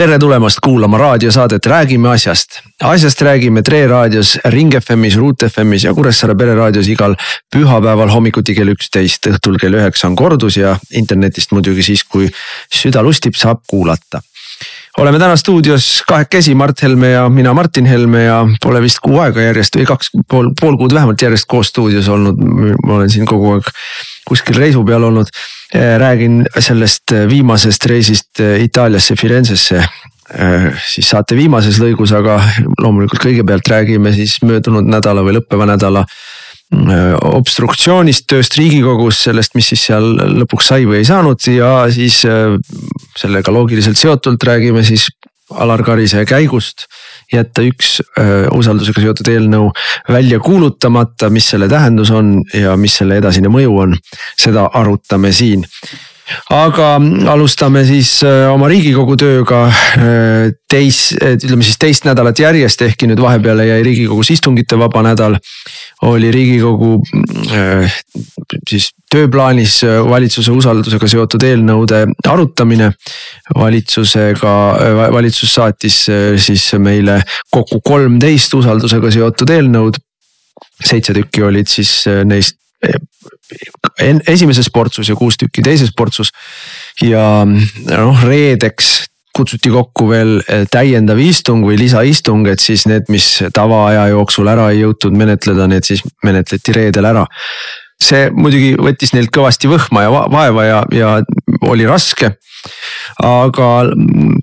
tere tulemast kuulama raadiosaadet Räägime asjast. asjast räägime Tre raadios, Ring FM-is, Ruut FM-is ja Kuressaare pereraadios igal pühapäeval hommikuti kell üksteist, õhtul kell üheksa on kordus ja internetist muidugi siis, kui süda lustib, saab kuulata oleme täna stuudios kahekesi, Mart Helme ja mina, Martin Helme ja pole vist kuu aega järjest või kaks pool, pool kuud vähemalt järjest koos stuudios olnud. ma olen siin kogu aeg kuskil reisu peal olnud. Eh, räägin sellest eh, viimasest reisist eh, Itaaliasse, Firenzesse. siis saate viimases lõigus, aga loomulikult kõigepealt räägime siis möödunud nädala või lõppeva nädala obstruktsioonist, tööst riigikogus, sellest, mis siis seal lõpuks sai või ei saanud. Ja siis sellega loogiliselt seotult räägime siis Alar Karise käigust jätta üks öö, usaldusega seotud eelnõu välja kuulutamata, mis selle tähendus on ja mis selle edasine mõju on, seda arutame siin aga alustame siis oma riigikogu tööga teis, ütleme siis teist nädalat järjest, ehkki nüüd vahepeale jäi riigikogus istungite vaba nädal. oli riigikogu siis tööplaanis valitsuse usaldusega seotud eelnõude arutamine. valitsusega, valitsus saatis siis meile kokku kolmteist usaldusega seotud eelnõud. seitse tükki olid siis neist esimeses portsus ja kuus tükki teises portsus. ja noh, reedeks kutsuti kokku veel eh, täiendav istung või lisaistung, et siis need, mis tavaaja jooksul ära ei jõutud menetleda, need siis menetleti reedel ära. see muidugi võttis neilt kõvasti võhma ja vaeva ja, ja oli raske. aga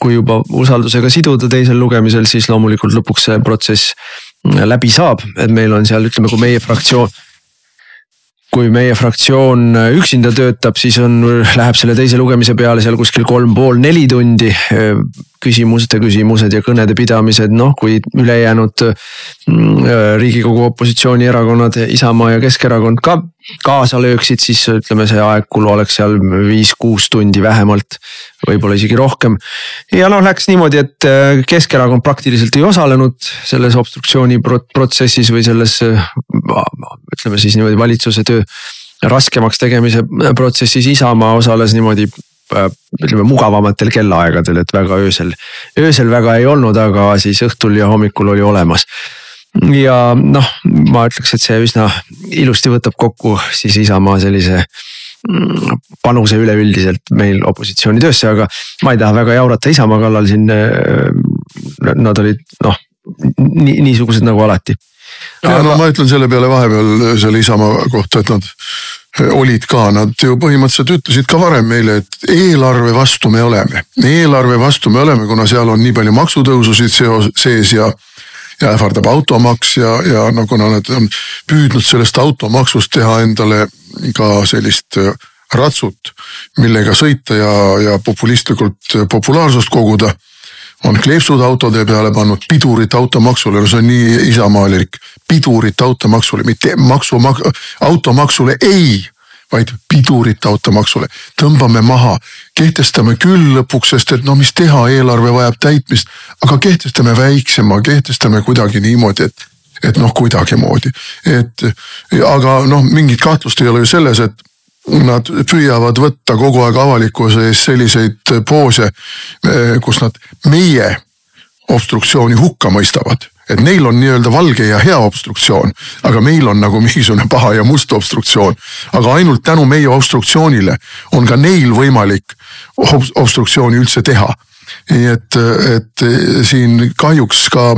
kui juba usaldusega siduda teisel lugemisel, siis loomulikult lõpuks see protsess läbi saab, et meil on seal, ütleme, kui meie fraktsioon kui meie fraktsioon üksinda töötab, siis on, läheb selle teise lugemise peale seal kuskil kolm pool neli tundi. Küsimuste küsimused ja kõnede pidamised, noh kui ülejäänud mm, riigikogu opositsioonierakonnad, Isamaa ja Keskerakond ka kaasa lööksid, siis ütleme, see aegkulu oleks seal viis-kuus tundi vähemalt, võib-olla isegi rohkem. ja noh, läks niimoodi, et Keskerakond praktiliselt ei osalenud selles obstruktsiooni protsessis või selles ütleme siis niimoodi valitsuse töö raskemaks tegemise protsessis Isamaa osales niimoodi äh, ütleme mugavamatel kellaaegadel, et väga öösel, öösel väga ei olnud, aga siis õhtul ja hommikul oli olemas. ja noh, ma ütleks, et see üsna ilusti võtab kokku siis Isamaa sellise mm, panuse üleüldiselt meil opositsiooni töösse, aga ma ei taha väga jaurata Isamaa kallal siin. Äh, nad olid noh, nii niisugused nagu alati ja no ma ütlen selle peale vahepeal selle Isamaa kohta, et nad olid ka, nad ju põhimõtteliselt ütlesid ka varem meile, et eelarve vastu me oleme. eelarve vastu me oleme, kuna seal on nii palju maksutõususid seos, sees ja ja ähvardab automaks ja, ja no kuna nad on püüdnud sellest automaksust teha endale ka sellist ratsut, millega sõita ja, ja populistlikult populaarsust koguda on kleepsud autode peale pannud pidurit automaksule, no see on nii isamaalik. pidurit automaksule, mitte maksu, automaksule ei, vaid pidurit automaksule. tõmbame maha, kehtestame küll lõpuks, sest et no mis teha, eelarve vajab täitmist, aga kehtestame väiksema, kehtestame kuidagi niimoodi, et et noh, kuidagimoodi, et aga noh, mingit kahtlust ei ole ju selles, et nad püüavad võtta kogu aeg avalikkuse ees selliseid poose, eh, kus nad meie obstruktsiooni hukka mõistavad et neil on nii-öelda valge ja hea obstruktsioon, aga meil on nagu mingisugune paha ja must obstruktsioon. aga ainult tänu meie obstruktsioonile on ka neil võimalik obstruktsiooni üldse teha nii et, et siin kahjuks ka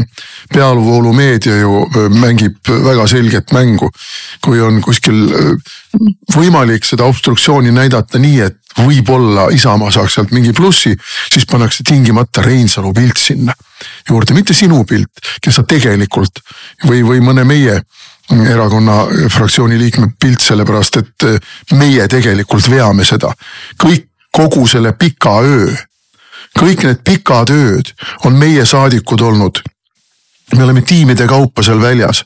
peavoolumeedia ju mängib väga selget mängu. kui on kuskil võimalik seda obstruktsiooni näidata nii, et võib-olla Isamaa saaks sealt mingi plussi, siis pannakse tingimata Reinsalu pilt sinna juurde, mitte sinu pilt, kes sa tegelikult või, või mõne meie erakonna fraktsiooni liikme pilt, sellepärast et meie tegelikult veame seda. kõik, kogu selle pika öö kõik need pikad ööd on meie saadikud olnud. me oleme tiimide kaupa seal väljas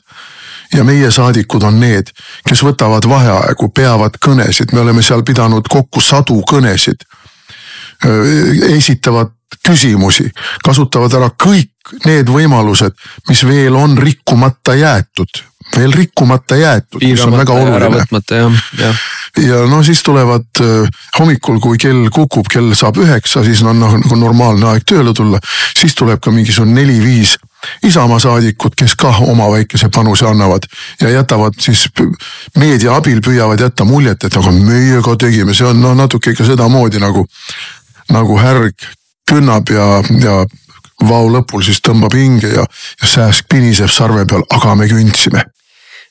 ja meie saadikud on need, kes võtavad vaheaegu, peavad kõnesid, me oleme seal pidanud kokku sadu kõnesid. esitavad küsimusi, kasutavad ära kõik need võimalused, mis veel on rikkumata jäetud, veel rikkumata jäetud, mis on väga oluline. jah ja no siis tulevad äh, hommikul, kui kell kukub, kell saab üheksa, siis on noh nagu normaalne aeg tööle tulla. siis tuleb ka mingisugune neli-viis Isamaa saadikut, kes kah oma väikese panuse annavad ja jätavad siis meedia abil püüavad jätta muljet, et aga meie ka tegime, see on noh natuke ikka sedamoodi nagu, nagu härg künnab ja, ja vao lõpul siis tõmbab hinge ja, ja sääsk piniseb sarve peal, aga me kündsime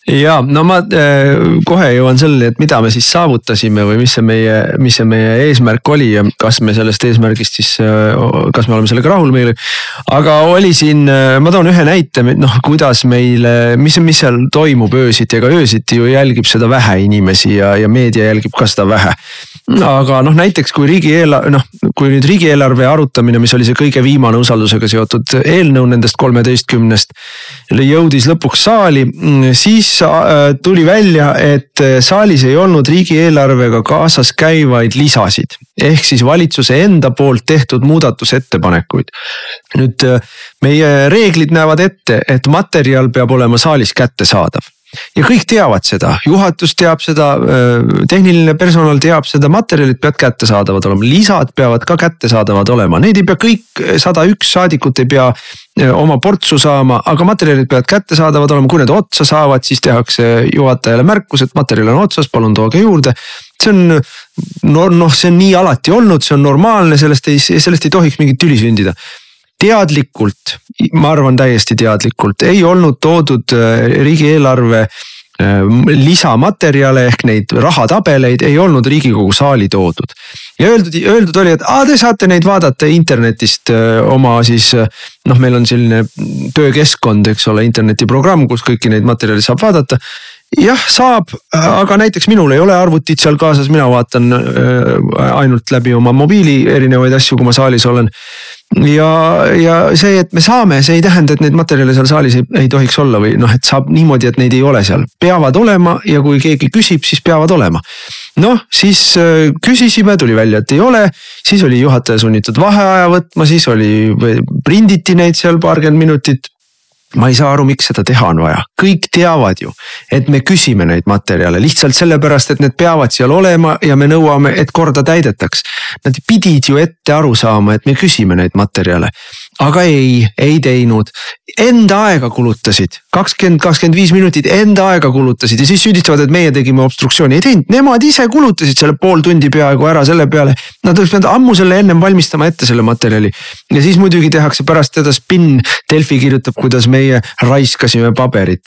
ja no ma äh, kohe jõuan selleni, et mida me siis saavutasime või mis see meie, mis see meie eesmärk oli ja kas me sellest eesmärgist siis, äh, kas me oleme sellega rahul meile. aga oli siin, äh, ma toon ühe näite, noh kuidas meile, mis, mis seal toimub öösiti, ega öösiti ju jälgib seda vähe inimesi ja, ja meedia jälgib ka seda vähe aga noh, näiteks kui riigieelarve, noh kui nüüd riigieelarve arutamine, mis oli see kõige viimane usaldusega seotud eelnõu nendest kolmeteistkümnest. jõudis lõpuks saali, siis äh, tuli välja, et saalis ei olnud riigieelarvega kaasas käivaid lisasid. ehk siis valitsuse enda poolt tehtud muudatusettepanekuid. nüüd äh, meie reeglid näevad ette, et materjal peab olema saalis kättesaadav ja kõik teavad seda, juhatus teab seda, tehniline personal teab seda, materjalid peavad kättesaadavad olema, lisad peavad ka kättesaadavad olema, neid ei pea kõik sada üks saadikut ei pea oma portsu saama, aga materjalid peavad kättesaadavad olema, kui need otsa saavad, siis tehakse juhatajale märkus, et materjal on otsas, palun tooge juurde. see on no noh, see on nii alati olnud, see on normaalne, sellest ei, sellest ei tohiks mingit tüli sündida teadlikult, ma arvan täiesti teadlikult, ei olnud toodud äh, riigieelarve äh, lisamaterjale ehk neid rahatabeleid ei olnud riigikogu saali toodud. ja öeldud, öeldud oli, et aa, te saate neid vaadata internetist äh, oma siis noh, meil on selline töökeskkond, eks ole, internetiprogramm, kus kõiki neid materjale saab vaadata jah, saab, aga näiteks minul ei ole arvutit seal kaasas, mina vaatan ainult läbi oma mobiili erinevaid asju, kui ma saalis olen ja, ja see, et me saame, see ei tähenda, et neid materjale seal saalis ei, ei tohiks olla või noh, et saab niimoodi, et neid ei ole seal, peavad olema ja kui keegi küsib, siis peavad olema. noh, siis äh, küsisime, tuli välja, et ei ole, siis oli juhataja sunnitud vaheaja võtma, siis oli, prinditi neid seal paarkümmend minutit ma ei saa aru, miks seda teha on vaja, kõik teavad ju, et me küsime neid materjale lihtsalt sellepärast, et need peavad seal olema ja me nõuame, et korda täidetaks. Nad pidid ju ette aru saama, et me küsime neid materjale aga ei, ei teinud. Enda aega kulutasid, kakskümmend, kakskümmend viis minutit enda aega kulutasid ja siis süüdistavad, et meie tegime obstruktsiooni, ei teinud, nemad ise kulutasid selle pool tundi peaaegu ära selle peale. Nad oleks pidanud ammu selle ennem valmistama ette selle materjali. ja siis muidugi tehakse pärast teda spinn, Delfi kirjutab, kuidas meie raiskasime paberit.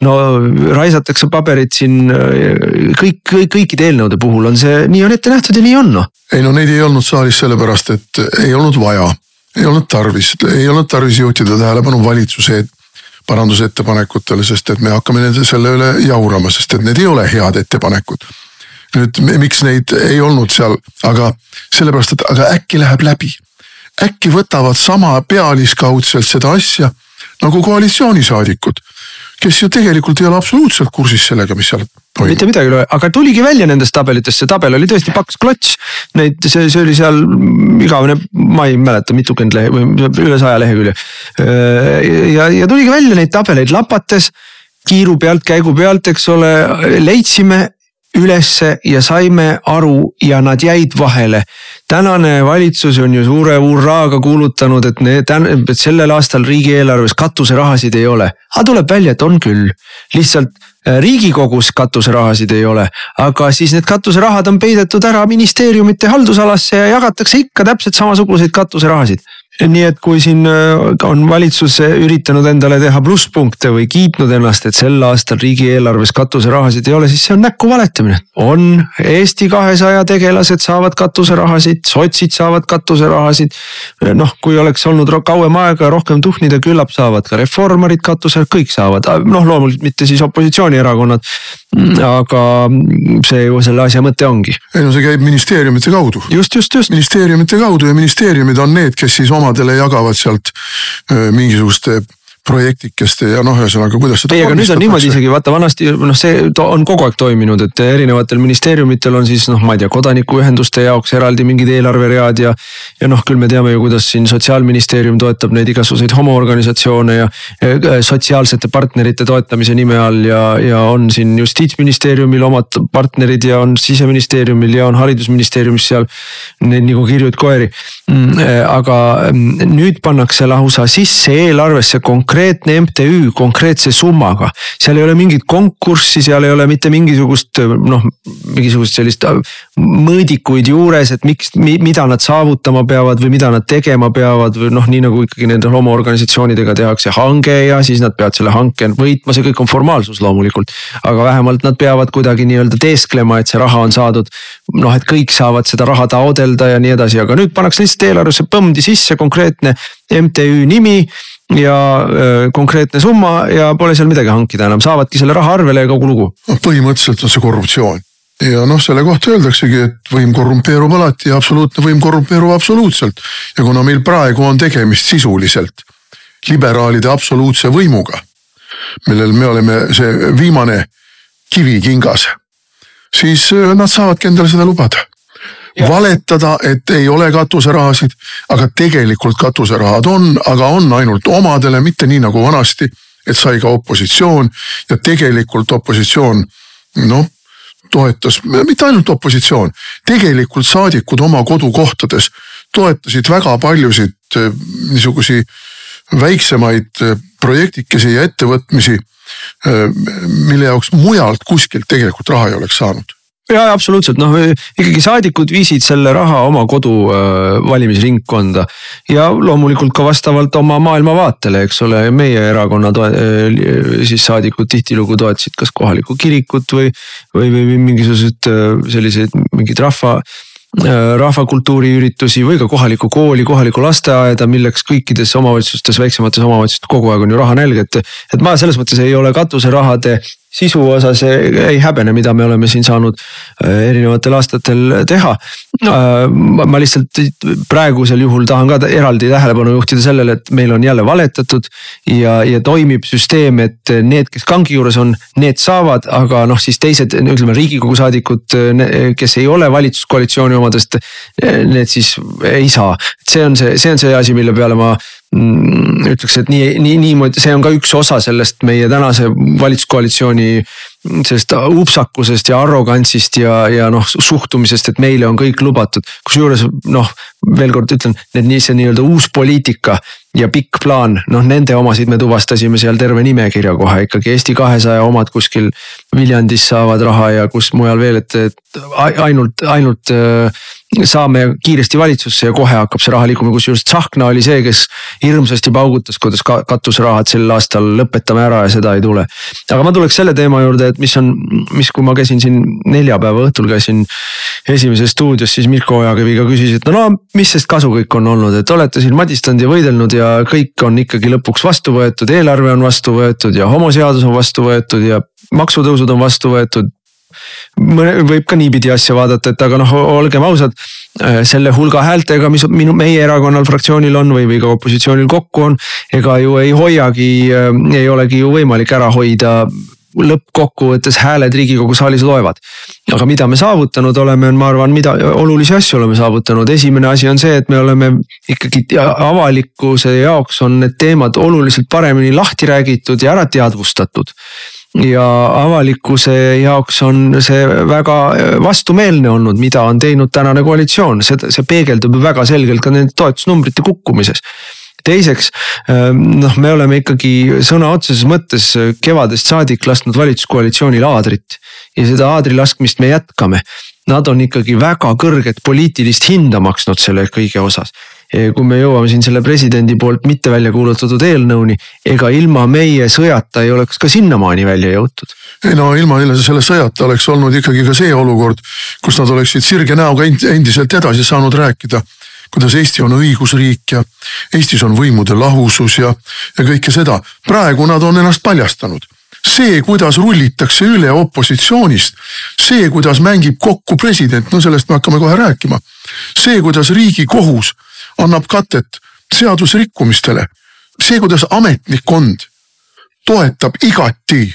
no raisatakse paberit siin kõik, kõik, kõikide eelnõude puhul on see, nii on ette nähtud ja nii on noh. ei no neid ei olnud saalis sellepärast, et ei olnud vaja ei olnud tarvis, ei olnud tarvis juhtida tähelepanu valitsuse parandusettepanekutele, sest et me hakkame nende selle üle jaurama, sest et need ei ole head ettepanekud. nüüd miks neid ei olnud seal, aga sellepärast, et aga äkki läheb läbi. äkki võtavad sama pealiskaudselt seda asja nagu koalitsioonisaadikud kes ju tegelikult ei ole absoluutselt kursis sellega, mis seal toimub. mitte midagi ei ole, aga tuligi välja nendest tabelitest, see tabel oli tõesti paks klots. Neid, see, see oli seal igavene, ma ei mäleta, mitukümmend lehe või üle saja lehekülje. ja, ja tuligi välja neid tabeleid lapates, kiiru pealt, käigu pealt, eks ole, leidsime ülesse ja saime aru ja nad jäid vahele. tänane valitsus on ju suure hurraaga kuulutanud, et need, et sellel aastal riigieelarves katuserahasid ei ole. aga tuleb välja, et on küll, lihtsalt riigikogus katuserahasid ei ole, aga siis need katuserahad on peidetud ära ministeeriumite haldusalasse ja jagatakse ikka täpselt samasuguseid katuserahasid nii et kui siin äh, on valitsus üritanud endale teha plusspunkte või kiitnud ennast, et sel aastal riigieelarves katuserahasid ei ole, siis see on näkku valetamine. on, Eesti kahesaja tegelased saavad katuserahasid, sotsid saavad katuserahasid. noh, kui oleks olnud kauem aega rohkem tuhnida, küllap saavad ka reformarid katuse, kõik saavad, noh loomulikult mitte siis opositsioonierakonnad. Aga see ju selle asja mõte ongi. ei no see käib ministeeriumite kaudu. just, just, just. ministeeriumite kaudu ja ministeeriumid on need, kes siis oma omadele jagavad sealt mingisuguste projektikeste ja noh, ühesõnaga kuidas seda. ei, aga nüüd on niimoodi isegi vaata vanasti noh, see on kogu aeg toiminud, et erinevatel ministeeriumitel on siis noh, ma ei tea, kodanikuühenduste jaoks eraldi mingid eelarveread ja. ja noh, küll me teame ju, kuidas siin sotsiaalministeerium toetab neid igasuguseid homoorganisatsioone ja, ja sotsiaalsete partnerite toetamise nime all ja, ja on siin justiitsministeeriumil omad partnerid ja on siseministeeriumil ja on haridusministeeriumis seal. Neid nagu kirjuid koeri, mm, aga mm, nüüd pannakse lausa sisse eelarvesse konkreetselt konkreetne MTÜ konkreetse summaga. seal ei ole mingit konkurssi, seal ei ole mitte mingisugust noh, mingisugust sellist äh, mõõdikuid juures, et miks, mida nad saavutama peavad või mida nad tegema peavad või noh, nii nagu ikkagi nendel oma organisatsioonidega tehakse hange ja siis nad peavad selle hanke võitma, see kõik on formaalsus loomulikult. aga vähemalt nad peavad kuidagi nii-öelda teesklema, et see raha on saadud. noh, et kõik saavad seda raha taodelda ja nii edasi, aga nüüd pannakse lihtsalt eelarvesse põmdi sisse konkreetne MTÜ nimi ja öö, konkreetne summa ja pole seal midagi hankida enam, saavadki selle raha arvele ja kogu lugu. noh, põhimõtteliselt on see korruptsioon ja noh, selle kohta öeldaksegi, et võim korrumpeerub alati ja absoluutne võim korrumpeerub absoluutselt. ja kuna meil praegu on tegemist sisuliselt liberaalide absoluutse võimuga, millel me oleme see viimane kivi kingas, siis nad saavadki endale seda lubada valetada, et ei ole katuserahasid, aga tegelikult katuserahad on, aga on ainult omadele, mitte nii nagu vanasti, et sai ka opositsioon ja tegelikult opositsioon noh toetas, mitte ainult opositsioon, tegelikult saadikud oma kodukohtades toetasid väga paljusid eh, niisugusi väiksemaid eh, projektikesi ja ettevõtmisi, eh, mille jaoks mujalt kuskilt tegelikult raha ei oleks saanud ja absoluutselt noh, ikkagi saadikud viisid selle raha oma kodu äh, valimisringkonda ja loomulikult ka vastavalt oma maailmavaatele, eks ole, meie erakonna äh, siis saadikud tihtilugu toetasid kas kohalikku kirikut või, või, või mingisuguseid äh, selliseid mingeid rahva rahvakultuuriüritusi või ka kohalikku kooli, kohalikku lasteaeda, milleks kõikides omavalitsustes, väiksemates omavalitsustes kogu aeg on ju rahanälg, et. et ma selles mõttes ei ole katuserahade sisu osas ei häbene, mida me oleme siin saanud äh, erinevatel aastatel teha. Äh, ma lihtsalt praegusel juhul tahan ka eraldi tähelepanu juhtida sellele, et meil on jälle valetatud ja, ja toimib süsteem, et need, kes kangi juures on, need saavad, aga noh, siis teised, ütleme riigikogu saadikud, kes ei ole valitsuskoalitsiooni omadest, need siis ei saa. see on see, see on see asi, mille peale ma ütleks, et nii, nii, niimoodi, see on ka üks osa sellest meie tänase valitsuskoalitsiooni sellest upsakusest ja arrogantsist ja, ja noh suhtumisest, et meile on kõik lubatud. kusjuures noh, veel kord ütlen, need nii see nii-öelda uus poliitika ja pikk plaan, noh nende omasid me tuvastasime seal terve nimekirja kohe ikkagi Eesti kahesaja omad kuskil Viljandis saavad raha ja kus mujal veel, et, et ainult, ainult äh, saame kiiresti valitsusse ja kohe hakkab see raha liikuma, kusjuures Tsahkna oli see, kes hirmsasti paugutas, kuidas katuserahad sel aastal lõpetame ära ja seda ei tule. aga ma tuleks selle teema juurde, et mis on, mis, kui ma käisin siin neljapäeva õhtul käisin esimeses stuudios, siis Mirko Ojakiviga küsis, et no, no mis sest kasu kõik on olnud, et olete siin madistanud ja võidelnud ja kõik on ikkagi lõpuks vastu võetud, eelarve on vastu võetud ja homoseadus on vastu võetud ja maksutõusud on vastu võetud võib ka niipidi asja vaadata, et aga noh, olgem ausad. Äh, selle hulga häältega, mis minu, meie erakonnal, fraktsioonil on või, või ka opositsioonil kokku on. ega ju ei hoiagi, äh, ei olegi ju võimalik ära hoida lõppkokkuvõttes hääled riigikogu saalis loevad. aga mida me saavutanud oleme, ma arvan, mida olulisi asju oleme saavutanud, esimene asi on see, et me oleme ikkagi avalikkuse jaoks on need teemad oluliselt paremini lahti räägitud ja ära teadvustatud. Ja avalikkuse jaoks on see väga vastumeelne olnud, mida on teinud tänane koalitsioon, seda, see peegeldub ju väga selgelt ka nende toetusnumbrite kukkumises teiseks noh, me oleme ikkagi sõna otseses mõttes kevadest saadik lasknud valitsuskoalitsioonil aadrit ja seda aadri laskmist me jätkame. Nad on ikkagi väga kõrget poliitilist hinda maksnud selle kõige osas kui me jõuame siin selle presidendi poolt mitte välja kuulutatud eelnõuni, ega ilma meie sõjata ei oleks ka sinnamaani välja jõutud. ei no ilma selle sõjata oleks olnud ikkagi ka see olukord, kus nad oleksid sirge näoga endiselt edasi saanud rääkida kuidas Eesti on õigusriik ja Eestis on võimude lahusus ja, ja kõike seda. praegu nad on ennast paljastanud see, kuidas rullitakse üle opositsioonist, see, kuidas mängib kokku president, no sellest me hakkame kohe rääkima. see, kuidas riigikohus annab katet seadusrikkumistele. see, kuidas ametnikkond toetab igati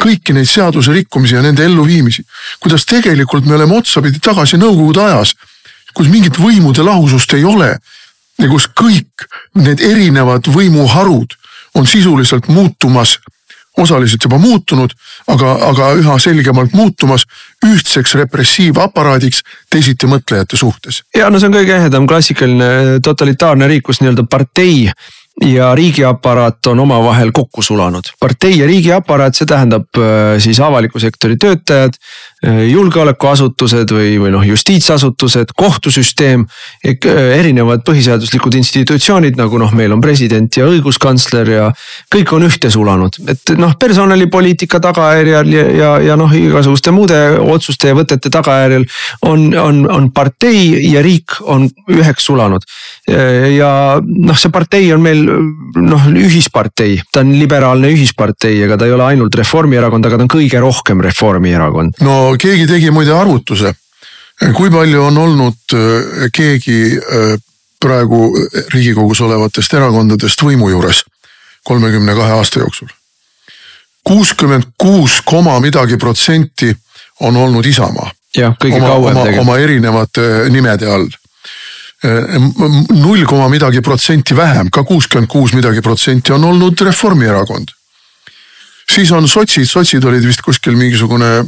kõiki neid seaduse rikkumisi ja nende elluviimisi. kuidas tegelikult me oleme otsapidi tagasi nõukogude ajas, kus mingit võimude lahusust ei ole ja kus kõik need erinevad võimuharud on sisuliselt muutumas, osaliselt juba muutunud, aga, aga üha selgemalt muutumas ühtseks repressiivaparaadiks teisitimõtlejate suhtes. ja no see on kõige ehedam klassikaline totalitaarne riik, kus nii-öelda partei ja riigiaparaat on omavahel kokku sulanud. partei ja riigiaparaat, see tähendab äh, siis avaliku sektori töötajad, äh, julgeolekuasutused või, või noh, justiitsasutused, kohtusüsteem. Äh, erinevad põhiseaduslikud institutsioonid, nagu noh, meil on president ja õiguskantsler ja kõik on ühte sulanud. et noh, personalipoliitika tagajärjel ja, ja, ja noh, igasuguste muude otsuste ja võtete tagajärjel on, on, on partei ja riik on üheks sulanud. ja noh, see partei on meil noh ühispartei, ta on liberaalne ühispartei, ega ta ei ole ainult Reformierakond, aga ta on kõige rohkem Reformierakond. no keegi tegi muide arvutuse, kui palju on olnud äh, keegi äh, praegu riigikogus olevatest erakondadest võimu juures kolmekümne kahe aasta jooksul. kuuskümmend kuus koma midagi protsenti on olnud Isamaa. jah, kõige oma, kauem tegelikult. oma erinevate nimede all null koma midagi protsenti vähem, ka kuuskümmend kuus midagi protsenti on olnud Reformierakond. siis on sotsid, sotsid olid vist kuskil mingisugune,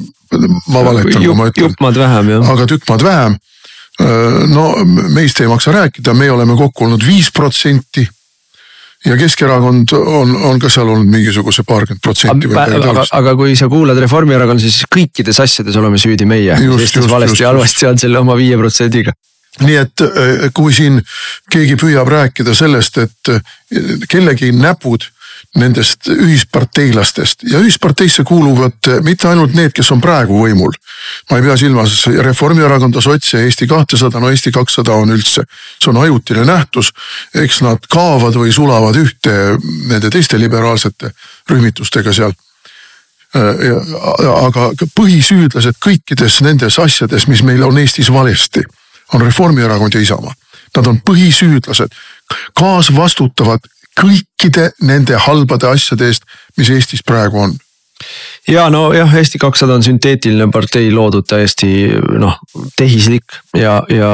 ma valetan, kui ma ütlen. jupp maad vähem jah. aga tükk maad vähem. no meist ei maksa rääkida, me oleme kokku olnud viis protsenti ja Keskerakond on, on ka seal olnud mingisuguse paarkümmend protsenti aga, aga kui sa kuulad Reformierakonda, siis kõikides asjades oleme süüdi meie. Valesti ja halvasti on selle oma viie protsendiga. nii et äh, kui siin keegi püüab rääkida sellest, et äh, kellegi näpud nendest ühisparteilastest ja ühisparteisse kuuluvad äh, mitte ainult need, kes on praegu võimul. ma ei pea silmas Reformierakonda, sotse, Eesti kahesada, no Eesti kakssada on üldse, see on ajutine nähtus. eks nad kaovad või sulavad ühte nende teiste liberaalsete rühmitustega seal aga põhisüüdlased kõikides nendes asjades, mis meil on Eestis valesti, on Reformierakond ja Isamaa. Nad on põhisüüdlased, kaasvastutavad kõikide nende halbade asjade eest, mis Eestis praegu on. ja nojah, Eesti kakssada on sünteetiline partei loodud täiesti noh, tehislik ja, ja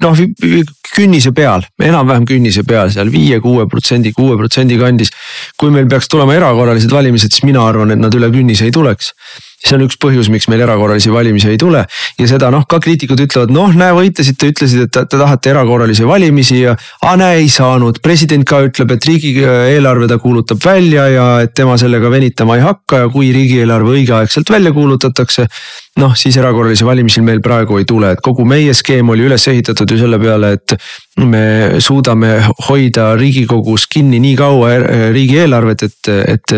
noh künnise peal, enam-vähem künnise peal seal viie-kuue protsendi, kuue protsendi kandis. kui meil peaks tulema erakorralised valimised, siis mina arvan, et nad üle künnise ei tuleks see on üks põhjus, miks meil erakorralisi valimisi ei tule ja seda noh, ka kriitikud ütlevad, noh näe, võitlesite, ütlesite, et te tahate erakorralisi valimisi ja. aga näe, ei saanud, president ka ütleb, et riigieelarve ta kuulutab välja ja et tema sellega venitama ei hakka ja kui riigieelarve õigeaegselt välja kuulutatakse. noh, siis erakorralisi valimisi meil praegu ei tule, et kogu meie skeem oli üles ehitatud ju selle peale, et me suudame hoida riigikogus kinni nii kaua er-, riigieelarvet, et, et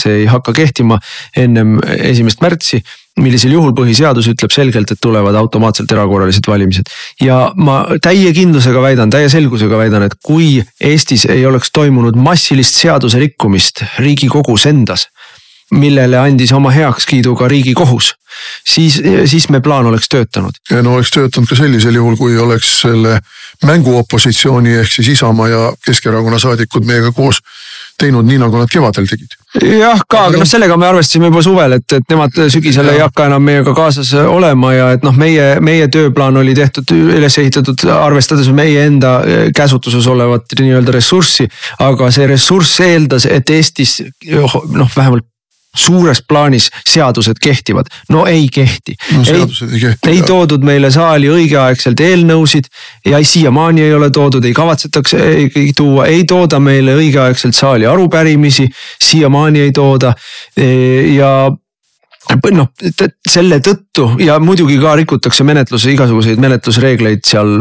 see ei hakka kehtima ennem esimest märtsi millisel juhul põhiseadus ütleb selgelt, et tulevad automaatselt erakorralised valimised. ja ma täie kindlusega väidan, täie selgusega väidan, et kui Eestis ei oleks toimunud massilist seaduse rikkumist riigikogus endas millele andis oma heakskiidu ka riigikohus, siis, siis me plaan oleks töötanud. ja no oleks töötanud ka sellisel juhul, kui oleks selle mänguopositsiooni ehk siis Isamaa ja Keskerakonna saadikud meiega koos teinud nii, nagu nad kevadel tegid. jah, ka, aga noh, sellega me arvestasime juba suvel, et, et nemad sügisel ei hakka enam meiega kaasas olema ja et noh, meie, meie tööplaan oli tehtud, üles ehitatud, arvestades meie enda käsutuses olevat nii-öelda ressurssi. aga see ressurss eeldas, et Eestis noh, vähemalt suures plaanis seadused kehtivad, no ei kehti. no ei, ei kehti. ei toodud meile saali õigeaegselt eelnõusid ja siiamaani ei ole toodud, ei kavatsetaks ei, ei tuua, ei tooda meile õigeaegselt saali arupärimisi, siiamaani ei tooda ja noh, selle tõttu ja muidugi ka rikutakse menetluse igasuguseid menetlusreegleid seal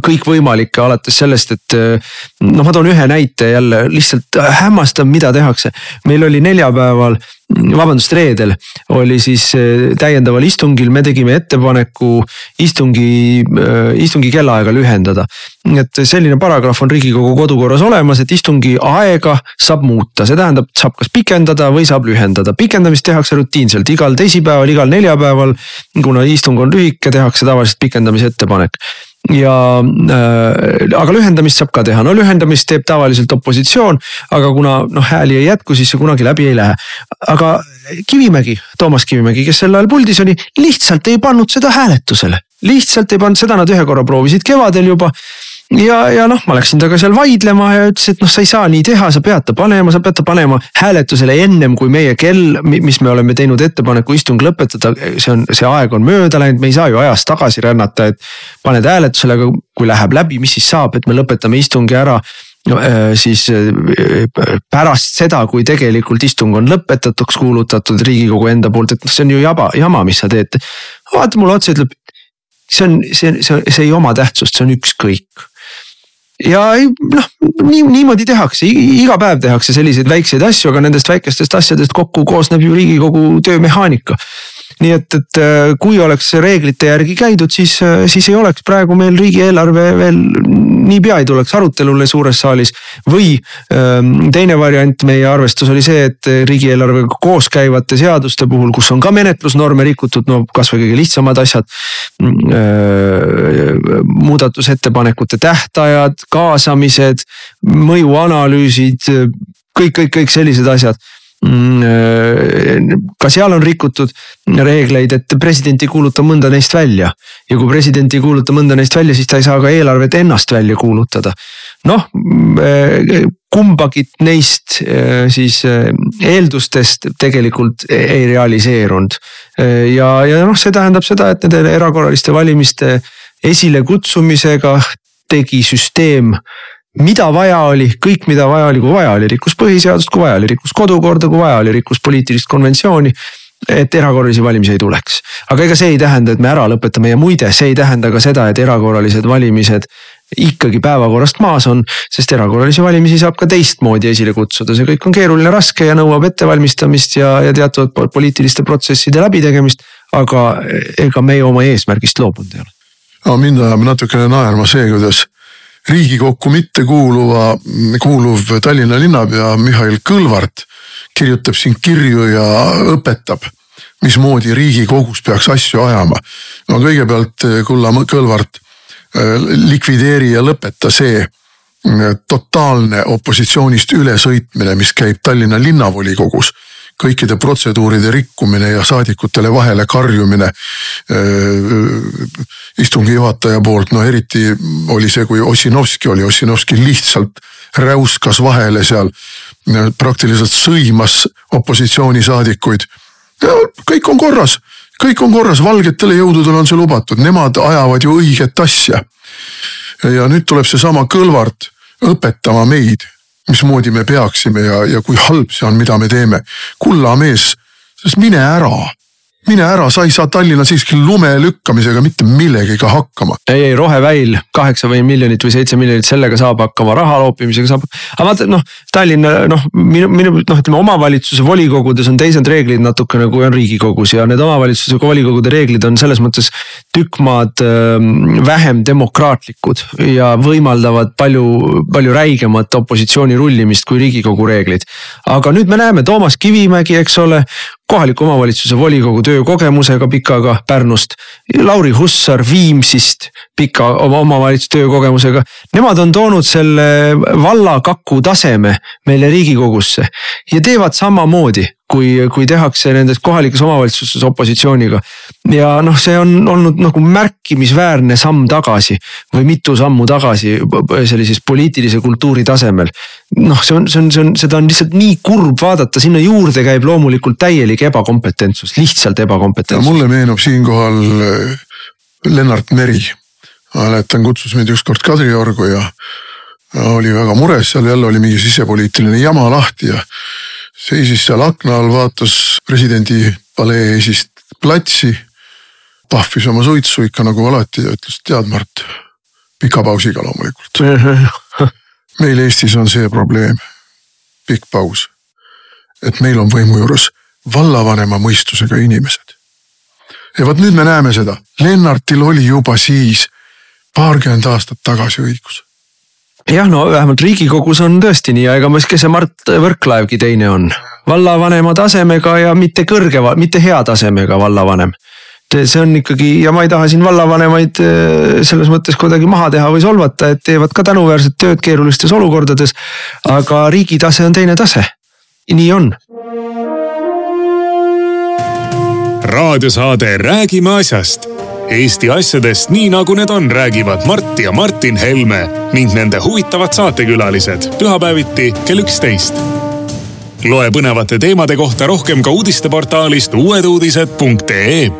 kõikvõimalikke, alates sellest, et noh, ma toon ühe näite jälle lihtsalt hämmastav, mida tehakse. meil oli neljapäeval, vabandust, reedel oli siis täiendaval istungil, me tegime ettepaneku istungi, istungi kellaaega lühendada. et selline paragrahv on riigikogu kodukorras olemas, et istungi aega saab muuta, see tähendab, saab kas pikendada või saab lühendada, pikendamist tehakse rutiinselt igal teisipäeval, igal neljapäeval. kuna istung on lühike, tehakse tavaliselt pikendamise ettepanek ja äh, aga lühendamist saab ka teha, no lühendamist teeb tavaliselt opositsioon, aga kuna noh hääli ei jätku, siis see kunagi läbi ei lähe. aga Kivimägi, Toomas Kivimägi, kes sel ajal puldis oli, lihtsalt ei pannud seda hääletusele, lihtsalt ei pannud, seda nad ühe korra proovisid kevadel juba ja, ja noh, ma läksin temaga seal vaidlema ja ütles, et noh, sa ei saa nii teha, sa pead ta panema, sa pead ta panema hääletusele ennem kui meie kell, mis me oleme teinud ettepaneku istung lõpetada. see on, see aeg on mööda läinud, me ei saa ju ajas tagasi rännata, et paned hääletusele, aga kui läheb läbi, mis siis saab, et me lõpetame istungi ära no, äh, siis äh, pärast seda, kui tegelikult istung on lõpetatuks kuulutatud riigikogu enda poolt, et noh, see on ju jaba, jama, mis sa teed. vaata mulle otsa, ütleb, see on, see, see, see ei oma tähtsust, see on ükskõik ja noh, nii niimoodi tehakse, iga päev tehakse selliseid väikseid asju, aga nendest väikestest asjadest kokku koosneb ju riigikogu töömehaanika nii et, et äh, kui oleks reeglite järgi käidud, siis, äh, siis ei oleks praegu meil riigieelarve veel niipea ei tuleks arutelule suures saalis. või ähm, teine variant meie arvestus oli see, et riigieelarvega koos käivate seaduste puhul, kus on ka menetlusnorme rikutud, no kasvõi kõige lihtsamad asjad. Mm, äh, muudatusettepanekute tähtajad, kaasamised, mõjuanalüüsid, kõik, kõik, kõik sellised asjad ka seal on rikutud reegleid, et president ei kuuluta mõnda neist välja. ja kui president ei kuuluta mõnda neist välja, siis ta ei saa ka eelarvet ennast välja kuulutada. noh, äh, kumbagi neist äh, siis eeldustest tegelikult ei realiseerunud. ja, ja noh, see tähendab seda, et nende erakorraliste valimiste esilekutsumisega tegi süsteem mida vaja oli, kõik, mida vaja oli, kui vaja oli, rikkus põhiseadust, kui vaja oli, rikkus kodukorda, kui vaja oli, rikkus poliitilist konventsiooni. et erakorralisi valimisi ei tuleks, aga ega see ei tähenda, et me ära lõpetame ja muide, see ei tähenda ka seda, et erakorralised valimised ikkagi päevakorrast maas on, sest erakorralisi valimisi saab ka teistmoodi esile kutsuda, see kõik on keeruline, raske ja nõuab ettevalmistamist ja, ja teatud poliitiliste protsesside läbitegemist. aga ega meie oma eesmärgist loobunud ei ole. no mind ajab natukene naerma see, kuidas riigikokku mitte kuuluva, kuuluv Tallinna linnapea Mihhail Kõlvart kirjutab siin kirju ja õpetab, mismoodi riigikogus peaks asju ajama. no kõigepealt Kulla Kõlvart äh, likvideeri ja lõpeta see äh, totaalne opositsioonist ülesõitmine, mis käib Tallinna linnavolikogus kõikide protseduuride rikkumine ja saadikutele vahele karjumine istungi juhataja poolt, no eriti oli see, kui Ossinovski oli, Ossinovski lihtsalt räuskas vahele seal, praktiliselt sõimas opositsioonisaadikuid. kõik on korras, kõik on korras, valgetele jõududele on see lubatud, nemad ajavad ju õiget asja. ja nüüd tuleb seesama Kõlvart õpetama meid mismoodi me peaksime ja, ja kui halb see on, mida me teeme. kulla mees, sest mine ära mine ära, sa ei saa Tallinna siiski lume lükkamisega mitte millegagi hakkama. ei, ei roheväil kaheksa või miljonit või seitse miljonit, sellega saab hakkama, raha loopimisega saab. aga vaata noh, Tallinna noh, minu, minu noh, ütleme omavalitsuse volikogudes on teised reeglid natukene kui on riigikogus ja need omavalitsuse volikogude reeglid on selles mõttes tükk maad äh, vähem demokraatlikud ja võimaldavad palju, palju räigemat opositsiooni rullimist kui riigikogu reeglid. aga nüüd me näeme Toomas Kivimägi, eks ole, kohaliku omavalitsuse volikogu töökogemusega pikaga Pärnust. Lauri Hussar Viimsist pika oma omavalitsuse töökogemusega. Nemad on toonud selle vallakaku taseme meile riigikogusse ja teevad samamoodi kui, kui tehakse nendes kohalikes omavalitsustes opositsiooniga. ja noh, see on olnud nagu märkimisväärne samm tagasi või mitu sammu tagasi sellises poliitilise kultuuri tasemel. noh, see on, see on, see on, seda on lihtsalt nii kurb vaadata, sinna juurde käib loomulikult täielik ebakompetentsus, lihtsalt ebakompetentsus. mulle meenub siinkohal äh, Lennart Meri. mäletan, kutsus meid ükskord Kadriorgu ja oli väga mures, seal jälle oli mingi sisepoliitiline jama lahti ja seisis seal akna all, vaatas presidendi palee eesist platsi. pahvis oma suitsu ikka nagu alati ja ütles, tead Mart, pika pausiga loomulikult. meil Eestis on see probleem, pikk paus. et meil on võimu juures vallavanema mõistusega inimesed. ja vot nüüd me näeme seda, Lennartil oli juba siis paarkümmend aastat tagasi õigus jah, no vähemalt riigikogus on tõesti nii ega kes see Mart Võrklaevgi teine on. vallavanema tasemega ja mitte kõrge, mitte hea tasemega vallavanem. see on ikkagi ja ma ei taha siin vallavanemaid äh, selles mõttes kuidagi maha teha või solvata, et teevad ka tänuväärset tööd keerulistes olukordades. aga riigi tase on teine tase, nii on. raadiosaade Räägime asjast. Eesti asjadest nii nagu need on, räägivad Mart ja Martin Helme ning nende huvitavad saatekülalised. pühapäeviti kell üksteist. loe põnevate teemade kohta rohkem ka uudisteportaalist uueduudised.ee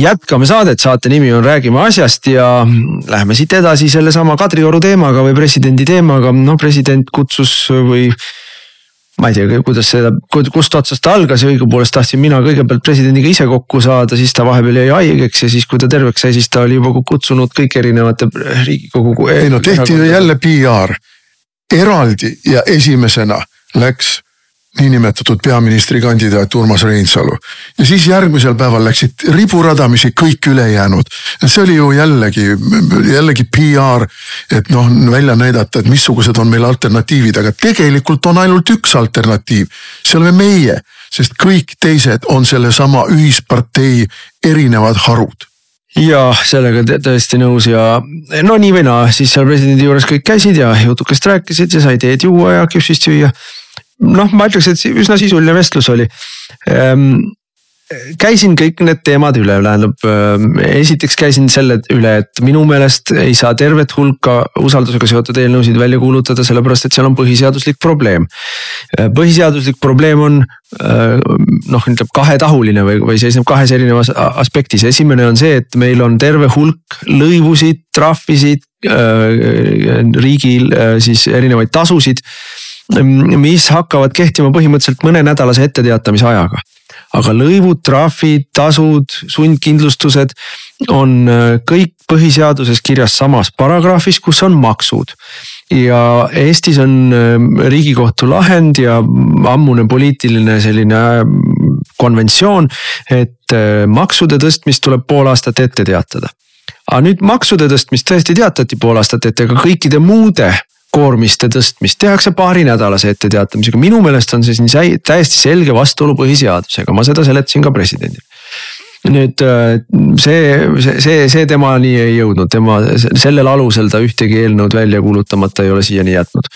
jätkame saadet, saate nimi on Räägime asjast ja läheme siit edasi sellesama Kadrioru teemaga või presidendi teemaga, noh president kutsus või ma ei tea, kuidas seda, kust otsast algas õigupoolest tahtsin mina kõigepealt presidendiga ise kokku saada, siis ta vahepeal jäi haigeks ja siis, kui ta terveks sai, siis ta oli juba kutsunud kõik erinevate riigikogu. ei no tehti jälle PR, eraldi ja esimesena läks niinimetatud peaministrikandidaat Urmas Reinsalu. ja siis järgmisel päeval läksid riburadamisi kõik ülejäänud. see oli ju jällegi, jällegi PR, et noh välja näidata, et missugused on meil alternatiivid, aga tegelikult on ainult üks alternatiiv. see oleme meie, sest kõik teised on sellesama ühispartei erinevad harud ja sellega tõesti nõus ja no nii või naa, siis seal presidendi juures kõik käisid ja jutukest rääkisid ja sai teed juua ja küpsist süüa noh, ma ütleks, et üsna sisuline vestlus oli ehm, käisin kõik need teemad üle, tähendab ehm, esiteks käisin selle üle, et minu meelest ei saa tervet hulka usaldusega seotud eelnõusid välja kuulutada, sellepärast et seal on põhiseaduslik probleem. Ehm, põhiseaduslik probleem on noh, ütleb kahetahuline või, või seisneb kahes erinevas aspektis, esimene on see, et meil on terve hulk lõivusid, trahvisid riigil siis erinevaid tasusid mis hakkavad kehtima põhimõtteliselt mõnenädalase etteteatamise ajaga. aga lõivud, trahvid, tasud, sundkindlustused on äh, kõik põhiseaduses kirjas samas paragrahvis, kus on maksud ja Eestis on äh, riigikohtu lahend ja ammune poliitiline selline äh, konventsioon, et maksude tõstmist tuleb pool aastat ette teatada. aga nüüd maksude tõstmist tõesti teatati pool aastat ette, aga kõikide muude koormiste tõstmist tehakse paarinädalase etteteatamisega, minu meelest on see siin täiesti selge vastuolu põhiseadusega, ma seda seletasin ka presidendile nüüd äh, see, see, see, see temani ei jõudnud, tema sellel alusel ta ühtegi eelnõud välja kuulutamata ei ole siiani jätnud.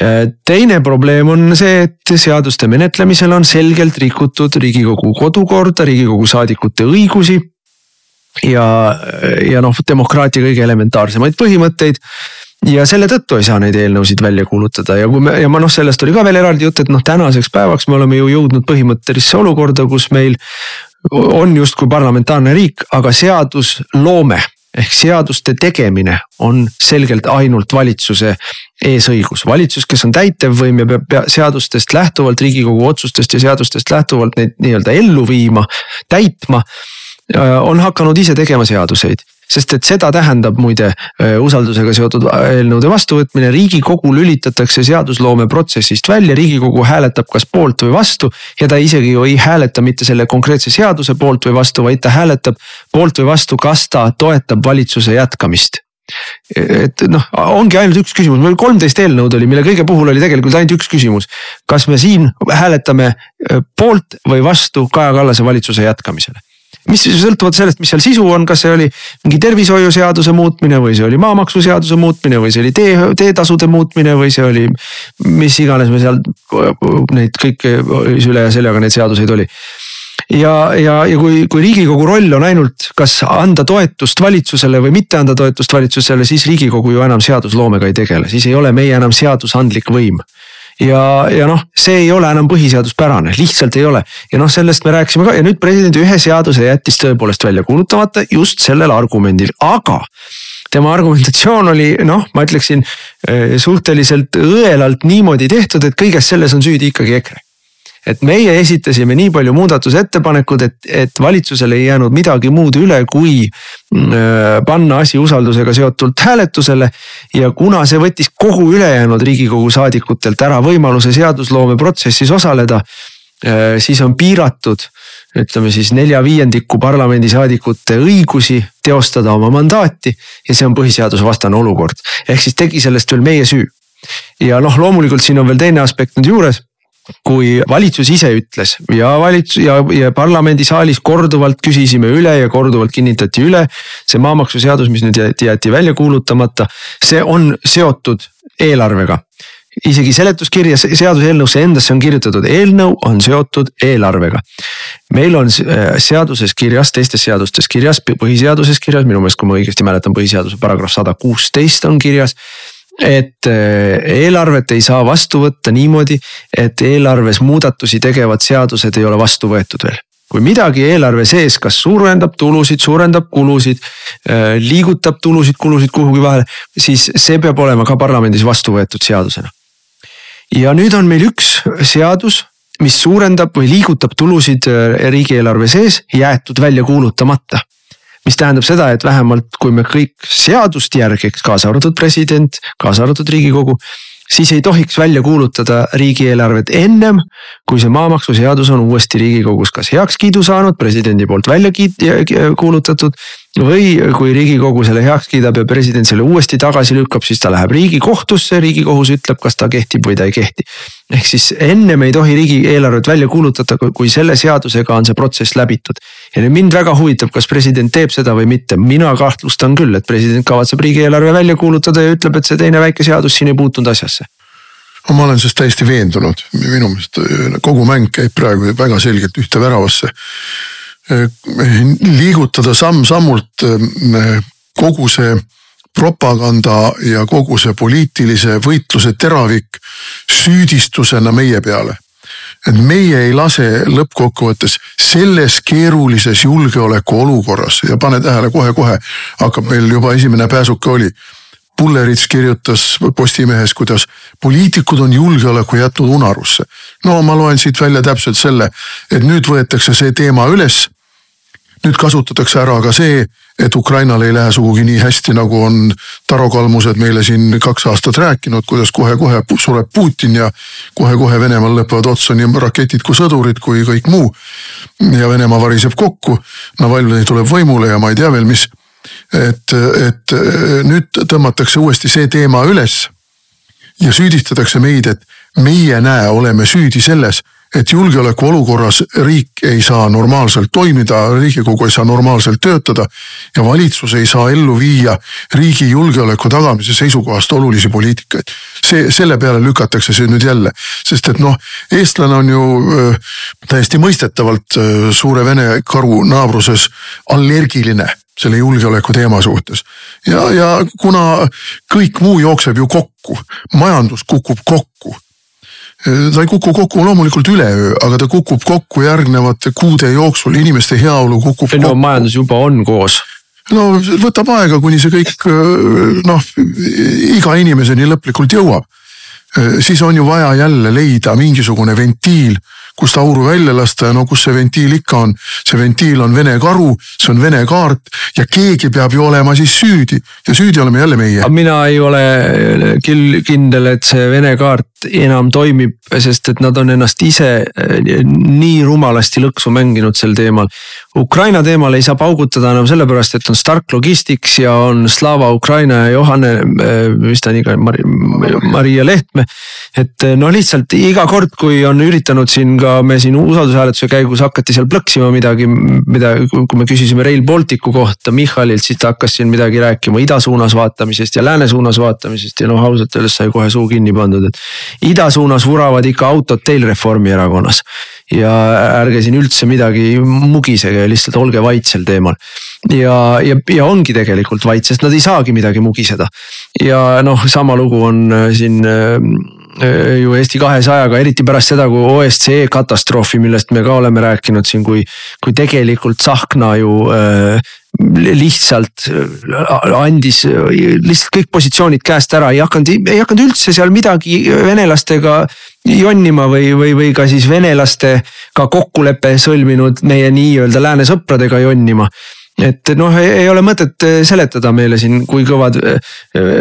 Äh, teine probleem on see, et seaduste menetlemisel on selgelt rikutud riigikogu kodukorda, riigikogu saadikute õigusi. ja, ja noh, demokraatia kõige elementaarsemaid põhimõtteid ja selle tõttu ei saa neid eelnõusid välja kuulutada ja kui me ja ma noh, sellest oli ka veel eraldi jutt, et noh, tänaseks päevaks me oleme ju jõudnud põhimõttelisse olukorda, kus meil on justkui parlamentaarne riik, aga seadusloome ehk seaduste tegemine on selgelt ainult valitsuse eesõigus. valitsus, kes on täitevvõim ja peab pea, seadustest lähtuvalt, riigikogu otsustest ja seadustest lähtuvalt neid nii-öelda ellu viima, täitma. on hakanud ise tegema seaduseid sest et seda tähendab muide äh, usaldusega seotud eelnõude vastuvõtmine, riigikogu lülitatakse seadusloome protsessist välja, riigikogu hääletab kas poolt või vastu. ja ta isegi ju ei hääleta mitte selle konkreetse seaduse poolt või vastu, vaid ta hääletab poolt või vastu, kas ta toetab valitsuse jätkamist et noh, ongi ainult üks küsimus, meil kolmteist eelnõud oli, mille kõige puhul oli tegelikult ainult üks küsimus. kas me siin hääletame äh, poolt või vastu Kaja Kallase valitsuse jätkamisele? Mis sõltuvalt sellest, mis seal sisu on, kas see oli mingi tervishoiuseaduse muutmine või see oli maamaksuseaduse muutmine või see oli tee, teetasude muutmine või see oli. mis iganes me seal neid kõiki üle ja seljaga neid seaduseid oli ja, ja, ja kui, kui riigikogu roll on ainult kas anda toetust valitsusele või mitte anda toetust valitsusele, siis riigikogu ju enam seadusloomega ei tegele, siis ei ole meie enam seadusandlik võim ja, ja noh, see ei ole enam põhiseaduspärane, lihtsalt ei ole. ja noh, sellest me rääkisime ka. Ja nüüd president ühe seaduse jättis tõepoolest välja kuulutamata just sellel argumendil, aga tema argumentatsioon oli noh, ma ütleksin eh, suhteliselt õelalt niimoodi tehtud, et kõiges selles on süüdi ikkagi EKRE et meie esitasime nii palju muudatusettepanekud, et, et valitsusel ei jäänud midagi muud üle, kui äh, panna asi usaldusega seotult hääletusele. ja kuna see võttis kogu ülejäänud riigikogu saadikutelt ära võimaluse seadusloome protsessis osaleda, siis on piiratud ütleme siis nelja viiendiku parlamendisaadikute õigusi teostada oma mandaati ja see on põhiseadusvastane olukord. ehk siis tegi sellest veel meie süü. ja noh, loomulikult siin on veel teine aspekt nüüd juures kui valitsus ise ütles ja valitsus ja, ja parlamendisaalis korduvalt küsisime üle ja korduvalt kinnitati üle. see maamaksuseadus, mis nüüd jäeti, jäeti välja kuulutamata, see on seotud eelarvega isegi seletuskirjas seaduseelnõusse endasse on kirjutatud, eelnõu on seotud eelarvega. meil on äh, seaduses kirjas, teistes seadustes kirjas, põhiseaduses kirjas, minu meelest, kui ma õigesti mäletan, põhiseaduse paragrahv sada kuusteist on kirjas et äh, eelarvet ei saa vastu võtta niimoodi, et eelarves muudatusi tegevad seadused ei ole vastu võetud veel kui midagi eelarve sees, kas suurendab tulusid, suurendab kulusid, äh, liigutab tulusid, kulusid kuhugi vahele, siis see peab olema ka parlamendis vastu võetud seadusena ja nüüd on meil üks seadus, mis suurendab või liigutab tulusid äh, riigieelarve sees, jäetud välja kuulutamata. Mis tähendab seda, et vähemalt kui me kõik seadust järgiks, kaasa arvatud president, kaasa arvatud riigikogu siis ei tohiks välja kuulutada riigieelarvet ennem, kui see maamaksuseadus on uuesti riigikogus kas heakskiidu saanud, presidendi poolt välja kiit-, kuulutatud. Või kui riigikogu selle heaks kiidab ja president selle uuesti tagasi lükkab, siis ta läheb riigikohtusse, riigikohus ütleb, kas ta kehtib või ta ei kehti. ehk siis ennem ei tohi riigieelarvet välja kuulutada, kui selle seadusega on see protsess läbitud. ja nüüd mind väga huvitab, kas president teeb seda või mitte, mina kahtlustan küll, et president kavatseb riigieelarve välja kuulutada ja ütleb, et see teine väike seadus siin ei puutunud asjasse no ma olen sellest täiesti veendunud, minu meelest äh, kogu mäng käib praegu väga selgelt ühte väravasse. Äh, liigutada samm-sammult äh, kogu see propaganda ja kogu see poliitilise võitluse teravik süüdistusena meie peale. et meie ei lase lõppkokkuvõttes selles keerulises julgeolekuolukorras ja pane tähele kohe-kohe hakkab meil juba esimene pääsuke oli Pullerits kirjutas Postimehes, kuidas poliitikud on julgeoleku jätnud unarusse. no ma loen siit välja täpselt selle, et nüüd võetakse see teema üles. Nüüd kasutatakse ära ka see, et Ukrainal ei lähe sugugi nii hästi, nagu on Taro Kalmused meile siin kaks aastat rääkinud, kuidas kohe-kohe sureb Putin ja kohe-kohe Venemaal lõpevad otsa nii raketid kui sõdurid kui kõik muu. ja Venemaa variseb kokku, Navalnõi tuleb võimule ja ma ei tea veel, mis et, et nüüd tõmmatakse uuesti see teema üles ja süüdistatakse meid, et meie näe, oleme süüdi selles, et julgeolekuolukorras riik ei saa normaalselt toimida, riigikogu ei saa normaalselt töötada ja valitsus ei saa ellu viia riigi julgeoleku tagamise seisukohast olulisi poliitikaid. see, selle peale lükatakse see nüüd jälle, sest et noh, eestlane on ju äh, täiesti mõistetavalt äh, suure Vene karu naabruses allergiline selle julgeoleku teema suhtes. ja, ja kuna kõik muu jookseb ju kokku, majandus kukub kokku. Ta ei kuku kokku loomulikult üleöö, aga ta kukub kokku järgnevate kuude jooksul, inimeste heaolu kukub no, kokku. majandus juba on koos no võtab aega, kuni see kõik noh, iga inimeseni lõplikult jõuab. siis on ju vaja jälle leida mingisugune ventiil kust auru välja lasta ja no kus see ventiil ikka on. see ventiil on Vene karu, see on Vene kaart ja keegi peab ju olema siis süüdi ja süüdi oleme jälle meie. mina ei ole küll kindel, et see Vene kaart enam toimib, sest et nad on ennast ise eh, nii rumalasti lõksu mänginud sel teemal. Ukraina teemal ei saa paugutada enam sellepärast, et on Stark Logistics ja on Slava Ukraina ja Johanne, eh, mis ta nimi on, Maria Lehtme. et noh, lihtsalt iga kord, kui on üritanud siin ka me siin usaldushääletuse käigus hakati seal plõksima midagi, mida, kui me küsisime Rail Balticu kohta Michalilt, siis ta hakkas siin midagi rääkima ida suunas vaatamisest ja lääne suunas vaatamisest ja noh, ausalt öeldes sai kohe suu kinni pandud, et ida suunas vuravad ikka autod teil Reformierakonnas. Ja ärge siin üldse midagi mugisege, lihtsalt olge vait sel teemal. ja, ja, ja ongi tegelikult vait, sest nad ei saagi midagi mugiseda. ja noh, sama lugu on äh, siin äh, ju Eesti kahesajaga, eriti pärast seda, kui OSCE katastroofi, millest me ka oleme rääkinud siin, kui, kui tegelikult Tsahkna ju äh, lihtsalt äh, andis lihtsalt kõik positsioonid käest ära, ei hakanud, ei hakanud üldse seal midagi venelastega jonnima või, või, või ka siis venelastega kokkulepe sõlminud meie nii-öelda lääne sõpradega jonnima et noh, ei ole mõtet eh, seletada meile siin, kui kõvad eh,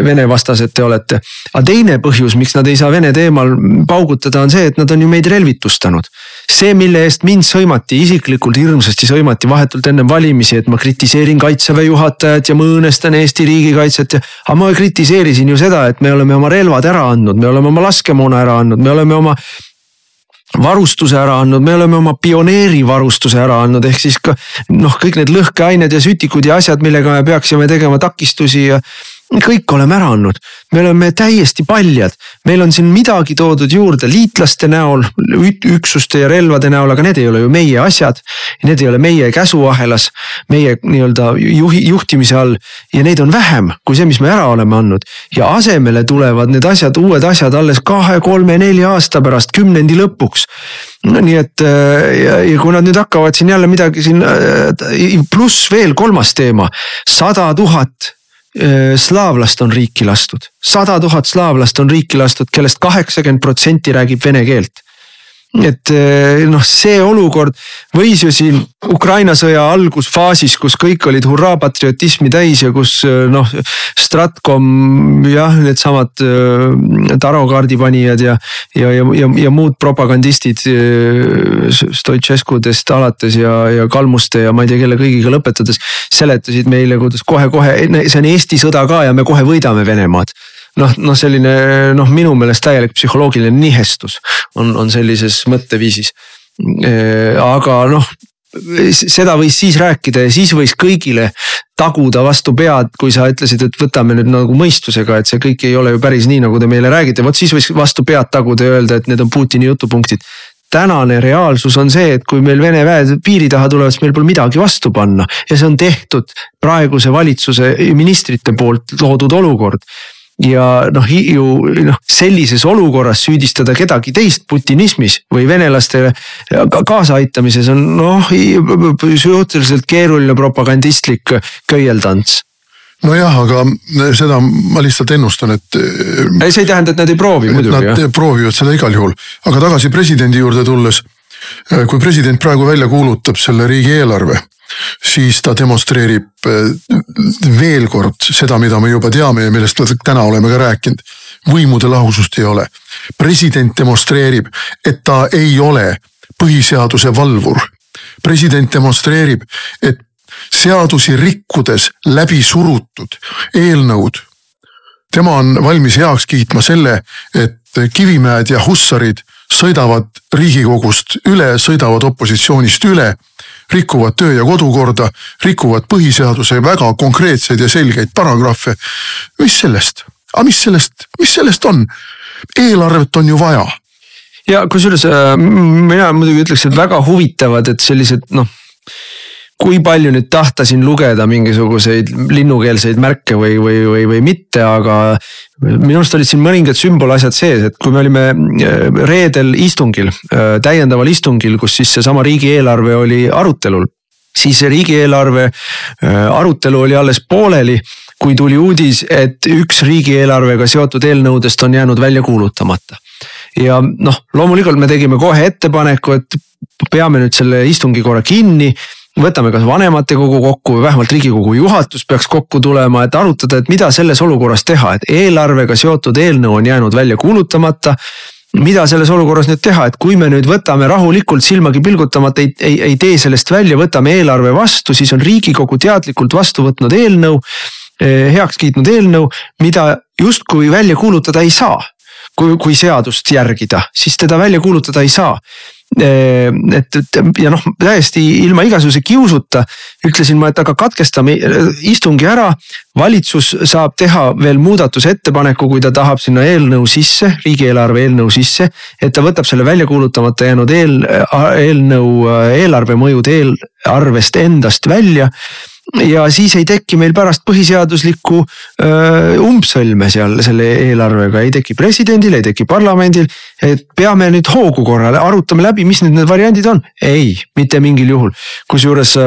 Vene vastased te olete. aga teine põhjus, miks nad ei saa Vene teemal paugutada, on see, et nad on ju meid relvitustanud. See, mille eest mind sõimati, isiklikult hirmsasti sõimati vahetult ennem valimisi, et ma kritiseerin kaitseväe juhatajat ja ma õõnestan Eesti riigikaitset ja. aga ma kritiseerisin ju seda, et me oleme oma relvad ära andnud, me oleme oma laskemoona ära andnud, me oleme oma varustuse ära andnud, me oleme oma pioneerivarustuse ära andnud, ehk siis ka noh, kõik need lõhkeained ja sütikud ja asjad, millega me peaksime tegema takistusi ja kõik oleme ära andnud, me oleme täiesti paljad, meil on siin midagi toodud juurde liitlaste näol, üksuste ja relvade näol, aga need ei ole ju meie asjad. Need ei ole meie käsuahelas, meie nii-öelda juhi, juhtimise all. Ja neid on vähem kui see, mis me ära oleme andnud. ja asemele tulevad need asjad, uued asjad alles kahe, kolme, nelja aasta pärast, kümnendi lõpuks. No nii et ja, ja kui nad nüüd hakkavad siin jälle midagi siin pluss veel kolmas teema, sada tuhat Äh, slaavlast on riiki lastud, sada tuhat slaavlast on riiki lastud, kellest kaheksakümmend protsenti räägib vene keelt et eh, noh, see olukord võis ju siin Ukraina sõja algusfaasis, kus kõik olid hurraa patriotismi täis ja kus eh, noh. Stratcom jah, needsamad eh, tarokaardi panijad ja, ja, ja, ja, ja muud propagandistid. Stoiceskudest alates ja, ja Kalmuste ja ma ei tea, kelle kõigiga lõpetades seletasid meile, kuidas kohe-kohe, see on Eesti sõda ka ja me kohe võidame Venemaad noh, noh selline noh, minu meelest täielik psühholoogiline nihestus on, on sellises mõtteviisis. aga noh, seda võis siis rääkida ja siis võis kõigile taguda vastu pead, kui sa ütlesid, et võtame nüüd nagu mõistusega, et see kõik ei ole ju päris nii, nagu te meile räägite, vot siis võis vastu pead taguda ja öelda, et need on Putini jutupunktid. Tänane reaalsus on see, et kui meil Vene väed piiri taha tulevad, siis meil pole midagi vastu panna. Ja see on tehtud praeguse valitsuse ministrite poolt loodud olukord ja noh, ju noh, sellises olukorras süüdistada kedagi teist putinismis või venelastele kaasaaitamises on noh, suhteliselt keeruline propagandistlik köieldants nojah, aga seda ma lihtsalt ennustan, et. ei, see ei tähenda, et nad ei proovi muidugi. Nad jah. proovivad seda igal juhul, aga tagasi presidendi juurde tulles. kui president praegu välja kuulutab selle riigieelarve siis ta demonstreerib eh, veel kord seda, mida me juba teame ja millest me täna oleme ka rääkinud. võimude lahusust ei ole. president demonstreerib, et ta ei ole põhiseaduse valvur. president demonstreerib, et seadusi rikkudes läbi surutud eelnõud. tema on valmis heaks kiitma selle, et Kivimäed ja Hussarid sõidavad riigikogust üle, sõidavad opositsioonist üle rikuvad töö ja kodukorda, rikuvad põhiseaduse väga konkreetseid ja selgeid paragrahve. mis sellest, aga mis sellest, mis sellest on? eelarvet on ju vaja. ja kusjuures äh, mina muidugi ütleks, et väga huvitavad, et sellised noh kui palju nüüd tahta siin lugeda mingisuguseid linnukeelseid märke või, või, või, või mitte, aga minu arust olid siin mõningad sümbolasjad sees, et kui me olime äh, reedel istungil, äh, täiendaval istungil, kus siis seesama riigieelarve oli arutelul. siis see riigieelarve äh, arutelu oli alles pooleli, kui tuli uudis, et üks riigieelarvega seotud eelnõudest on jäänud välja kuulutamata ja noh, loomulikult me tegime kohe ettepaneku, et peame nüüd selle istungi korra kinni võtame kas vanematekogu kokku või vähemalt riigikogu juhatus peaks kokku tulema, et arutada, et mida selles olukorras teha, et eelarvega seotud eelnõu on jäänud välja kuulutamata mida selles olukorras nüüd teha, et kui me nüüd võtame rahulikult silmagi pilgutamata, ei, ei, ei tee sellest välja, võtame eelarve vastu, siis on riigikogu teadlikult vastu võtnud eelnõu, eh, heaks kiitnud eelnõu, mida justkui välja kuulutada ei saa. kui, kui seadust järgida, siis teda välja kuulutada ei saa et, et ja noh, täiesti ilma igasuguse kiusuta ütlesin ma, et aga katkestame äh, istungi ära. valitsus saab teha veel muudatusettepaneku, kui ta tahab sinna eelnõu sisse, riigieelarve eelnõu sisse. et ta võtab selle välja kuulutamata jäänud eel, äh, eelnõu eelarve mõjud eelarvest endast välja ja siis ei teki meil pärast põhiseaduslikku umbsõlme seal selle eelarvega, ei teki presidendil, ei teki parlamendil. et peame nüüd hoogu korrale, arutame läbi, mis need, need variandid on, ei, mitte mingil juhul, kusjuures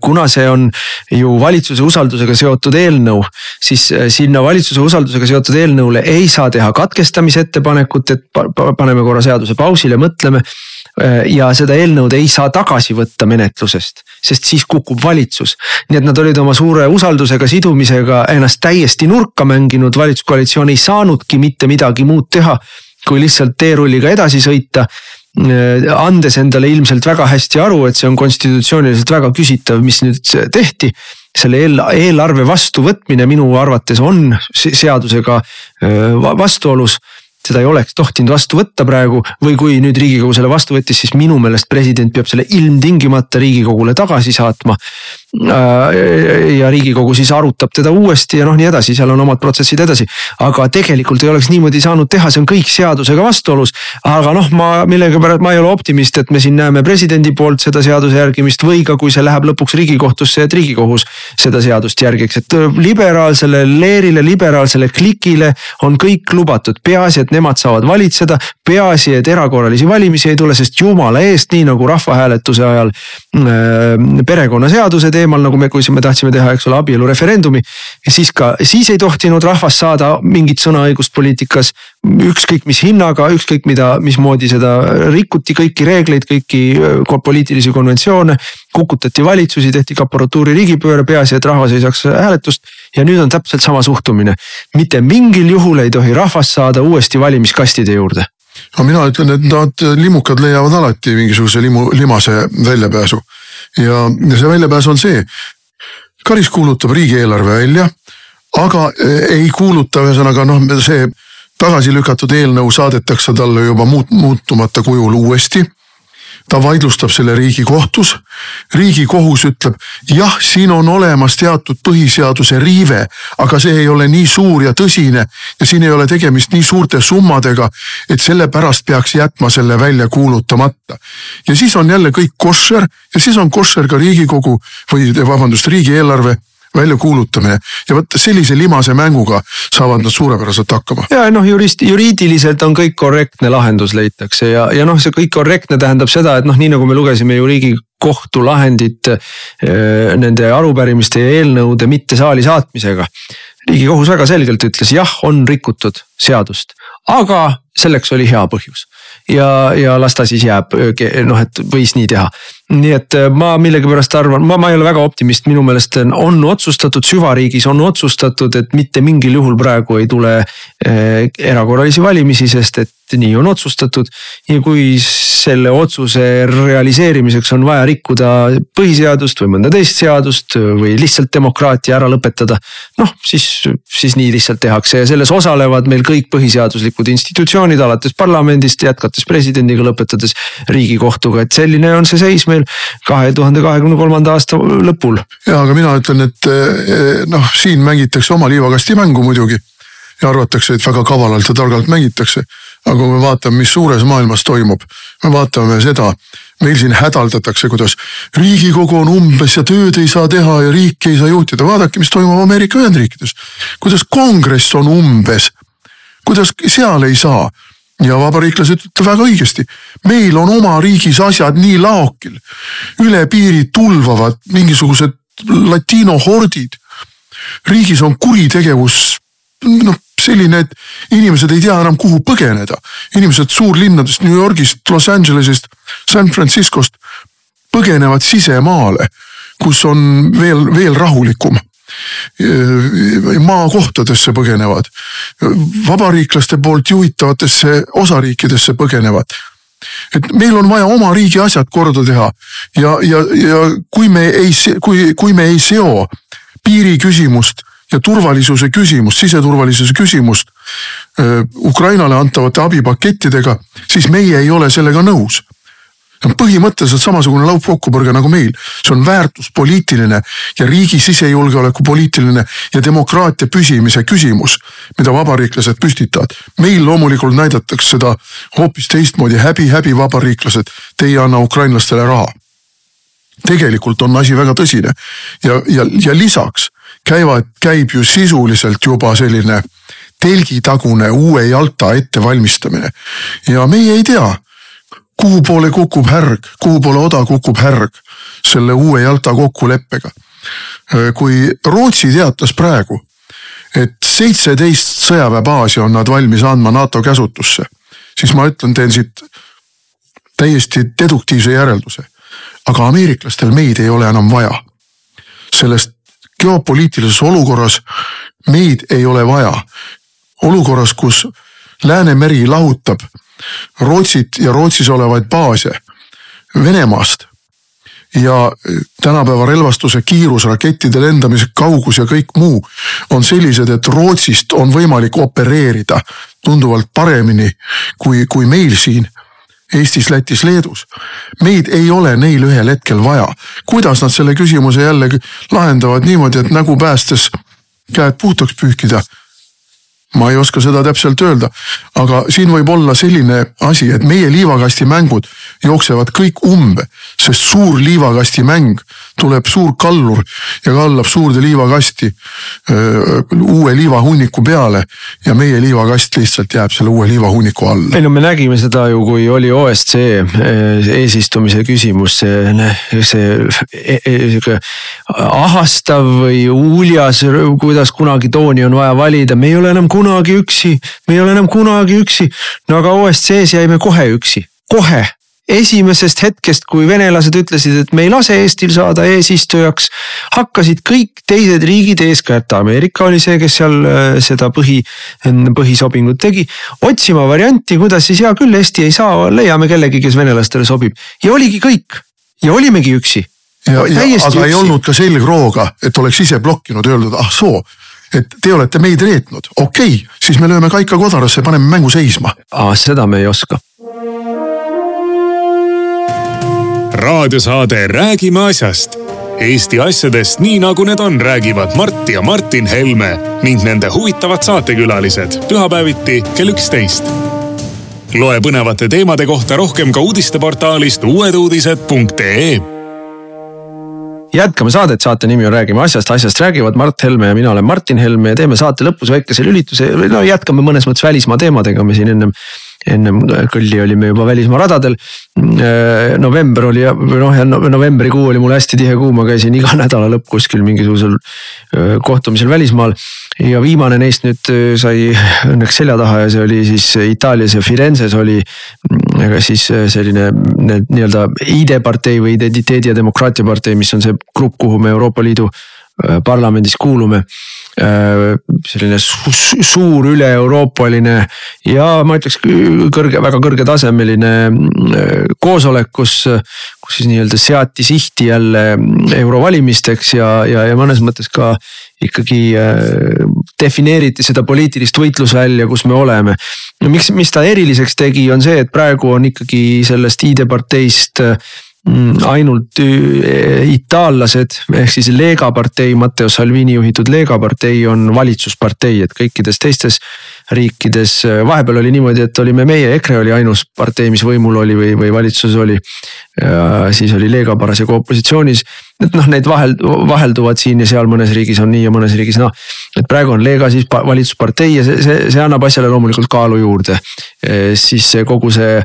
kuna see on ju valitsuse usaldusega seotud eelnõu, siis sinna valitsuse usaldusega seotud eelnõule ei saa teha katkestamise ettepanekut, et paneme korra seaduse pausile, mõtleme ja seda eelnõud ei saa tagasi võtta menetlusest, sest siis kukub valitsus. nii et nad olid oma suure usaldusega sidumisega ennast täiesti nurka mänginud, valitsuskoalitsioon ei saanudki mitte midagi muud teha, kui lihtsalt teerulliga edasi sõita äh, andes endale ilmselt väga hästi aru, et see on konstitutsiooniliselt väga küsitav, mis nüüd tehti. selle eelarve vastuvõtmine minu arvates on seadusega äh, vastuolus seda ei oleks tohtinud vastu võtta praegu või kui nüüd riigikogu selle vastu võttis, siis minu meelest president peab selle ilmtingimata riigikogule tagasi saatma. Äh, ja riigikogu siis arutab teda uuesti ja noh, nii edasi, seal on omad protsessid edasi. aga tegelikult ei oleks niimoodi saanud teha, see on kõik seadusega vastuolus. aga noh, ma millegipärast ma ei ole optimist, et me siin näeme presidendi poolt seda seaduse järgimist või ka kui see läheb lõpuks riigikohtusse, et riigikohus seda seadust järgiks, et liberaalsele leerile, liberaalsele klikile on kõik lubatud, peaasi, et nemad saavad valitseda. peaasi, et erakorralisi valimisi ei tule, sest jumala eest, nii nagu rahvahääletuse ajal äh, perekonnaseaduse teemal, nagu me, kui me tahtsime teha, eks ole, abielureferendumi. siis ka, siis ei tohtinud rahvas saada mingit sõnaõigust poliitikas. ükskõik mis hinnaga, ükskõik mida, mismoodi seda rikuti, kõiki reegleid, kõiki poliitilisi konventsioone. kukutati valitsusi, tehti kaporatuuri riigipööre, peaasi, et rahvas ei saaks hääletust. ja nüüd on täpselt sama suhtumine. mitte mingil juhul ei tohi rahvas saada uuesti valimiskastide juurde no mina ütlen, et nad limukad leiavad alati mingisuguse limu, limase väljapääsu. Ja, see väljapääs on see, Karis kuulutab riigieelarve välja, aga eh, ei kuuluta, ühesõnaga noh, see tagasi lükatud eelnõu saadetakse talle juba muut-, muutumata kujul uuesti ta vaidlustab selle riigikohtus. riigikohus ütleb jah, siin on olemas teatud põhiseaduse riive, aga see ei ole nii suur ja tõsine ja siin ei ole tegemist nii suurte summadega, et sellepärast peaks jätma selle välja kuulutamata. ja siis on jälle kõik koššer ja siis on koššer ka riigikogu või vabandust, riigieelarve väljakuulutamine ja vot sellise limase mänguga saavad nad suurepäraselt hakkama. ja noh, jurist, juriidiliselt on kõik korrektne lahendus leitakse ja, ja noh, see kõik korrektne tähendab seda, et noh, nii nagu me lugesime ju riigikohtu lahendit äh, nende arupärimiste ja eelnõude mitte saali saatmisega. riigikohus väga selgelt ütles, jah, on rikutud seadust, aga selleks oli hea põhjus ja, ja las ta siis jääb noh, et võis nii teha. Nii et äh, ma millegipärast arvan, ma, ma ei ole väga optimist, minu meelest on otsustatud, süvariigis on otsustatud, et mitte mingil juhul praegu ei tule eh, erakorralisi valimisi, sest et nii on otsustatud. ja kui selle otsuse realiseerimiseks on vaja rikkuda põhiseadust või mõnda teist seadust või lihtsalt demokraatia ära lõpetada. noh, siis, siis nii lihtsalt tehakse ja selles osalevad meil kõik põhiseaduslikud institutsioonid alates parlamendist, jätkates presidendiga, lõpetades riigikohtuga, et selline on see seis meil kahe tuhande kahekümne kolmanda aasta lõpul. ja aga mina ütlen, et eh, noh, siin mängitakse oma liivakasti mängu muidugi ja arvatakse, et väga kavalalt ja targalt mängitakse aga kui me vaatame, mis suures maailmas toimub, me vaatame seda, meil siin hädaldatakse, kuidas riigikogu on umbes ja tööd ei saa teha ja riiki ei saa juhtida, vaadake, mis toimub Ameerika Ühendriikides. kuidas kongress on umbes, kuidas seal ei saa ja vabariiklased ütlevad väga õigesti, meil on oma riigis asjad nii laokil, üle piiri tulvavad mingisugused latino hordid. riigis on kuritegevus noh selline, et inimesed ei tea enam, kuhu põgeneda. inimesed suurlinnadest, New Yorgist, Los Angelesist, San Franciscost põgenevad sisemaale, kus on veel, veel rahulikum maakohtadesse põgenevad, vabariiklaste poolt juhitavatesse osariikidesse põgenevad. et meil on vaja oma riigi asjad korda teha. Ja, ja, ja kui me ei, kui, kui me ei seo piiriküsimust ja turvalisuse küsimust, siseturvalisuse küsimust Ukrainale antavate abipakettidega, siis meie ei ole sellega nõus see on põhimõtteliselt samasugune laupkokkupõrge nagu meil, see on väärtuspoliitiline ja riigi sisejulgeoleku poliitiline ja demokraatia püsimise küsimus, mida vabariiklased püstitavad. meil loomulikult näidatakse seda hoopis teistmoodi, häbi, häbi vabariiklased, te ei anna ukrainlastele raha. tegelikult on asi väga tõsine ja, ja, ja lisaks käivad, käib ju sisuliselt juba selline telgitagune uue jalta ettevalmistamine. ja meie ei tea, kuhu poole kukub härg, kuhu poole oda kukub härg selle uue jalta kokkuleppega. kui Rootsi teatas praegu, et seitseteist sõjaväebaasi on nad valmis andma NATO käsutusse, siis ma ütlen, teen siit täiesti deduktiivse järelduse. aga ameeriklastel meid ei ole enam vaja. sellest geopoliitilises olukorras meid ei ole vaja. olukorras, kus Läänemeri lahutab Rootsit ja Rootsis olevaid baase Venemaast ja tänapäeva relvastuse kiirus, rakettide lendamise kaugus ja kõik muu on sellised, et Rootsist on võimalik opereerida tunduvalt paremini kui, kui meil siin Eestis, Lätis, Leedus. meid ei ole neil ühel hetkel vaja. kuidas nad selle küsimuse jälle lahendavad niimoodi, et nägu päästes käed puhtaks pühkida ma ei oska seda täpselt öelda, aga siin võib olla selline asi, et meie liivakastimängud jooksevad kõik umbe, sest suur liivakastimäng tuleb suur kallur ja kallab suurde liivakasti öö, uue liivahunniku peale ja meie liivakast lihtsalt jääb selle uue liivahunniku alla. ei no me nägime seda ju, kui oli OSCE eesistumise küsimus, see, see sihuke ahastav või uljas, kuidas kunagi tooni on vaja valida, me ei ole enam kunagi üksi, me ei ole enam kunagi üksi. no aga OSCE-s jäime kohe üksi, kohe esimesest hetkest, kui venelased ütlesid, et me ei lase Eestil saada eesistujaks, hakkasid kõik teised riigid, eeskätt Ameerika oli see, kes seal äh, seda põhi, põhisobingut tegi, otsima varianti, kuidas siis hea küll, Eesti ei saa, leiame kellegi, kes venelastele sobib ja oligi kõik ja olimegi üksi. ja, ja aga üksi. ei olnud ka selgrooga, et oleks ise blokkinud, öeldud, ah soo et te olete meid reetnud, okei okay,, siis me lööme kaika kodarasse, paneme mängu seisma. seda me ei oska raadiosaade Räägime asjast. Eesti asjadest nii nagu need on, räägivad Mart ja Martin Helme ning nende huvitavad saatekülalised pühapäeviti kell üksteist. loe põnevate teemade kohta rohkem ka uudisteportaalist uueduudised.ee jätkame saadet, saate nimi on Räägime asjast, asjast räägivad Mart Helme ja mina olen Martin Helme ja teeme saate lõpus väikese lülituse, no jätkame mõnes mõttes välismaa teemadega, me siin ennem ennem kõlli olime juba välismaa radadel. november oli noh, ja novembrikuu oli mul hästi tihe kuu, ma käisin iga nädalalõpp kuskil mingisugusel kohtumisel välismaal. ja viimane neist nüüd sai õnneks selja taha ja see oli siis Itaalias ja Firenzes oli siis selline nii-öelda ID-partei või Identiteedi ja Demokraatia partei, mis on see grupp, kuhu me Euroopa Liidu parlamendis kuulume Äh, selline su suur üle-euroopaline ja ma ütleks kõrge, väga kõrgetasemeline äh, koosolek, kus, kus siis nii-öelda seati sihti jälle eurovalimisteks ja, ja, ja mõnes mõttes ka ikkagi äh, defineeriti seda poliitilist võitlusvälja, kus me oleme. no miks, mis ta eriliseks tegi, on see, et praegu on ikkagi sellest ID-parteist äh, Mm, ainult äh, itaallased ehk siis Lega partei, Matteo Salvini juhitud Lega partei on valitsuspartei, et kõikides teistes riikides. Äh, vahepeal oli niimoodi, et olime meie, EKRE oli ainus partei, mis võimul oli või, või valitsuses oli. siis oli Lega parasjagu opositsioonis. et noh, need vahel, vahelduvad siin ja seal mõnes riigis on nii ja mõnes riigis noh. et praegu on Lega siis valitsuspartei ja see, see, see annab asjale loomulikult kaalu juurde. Äh, siis kogu see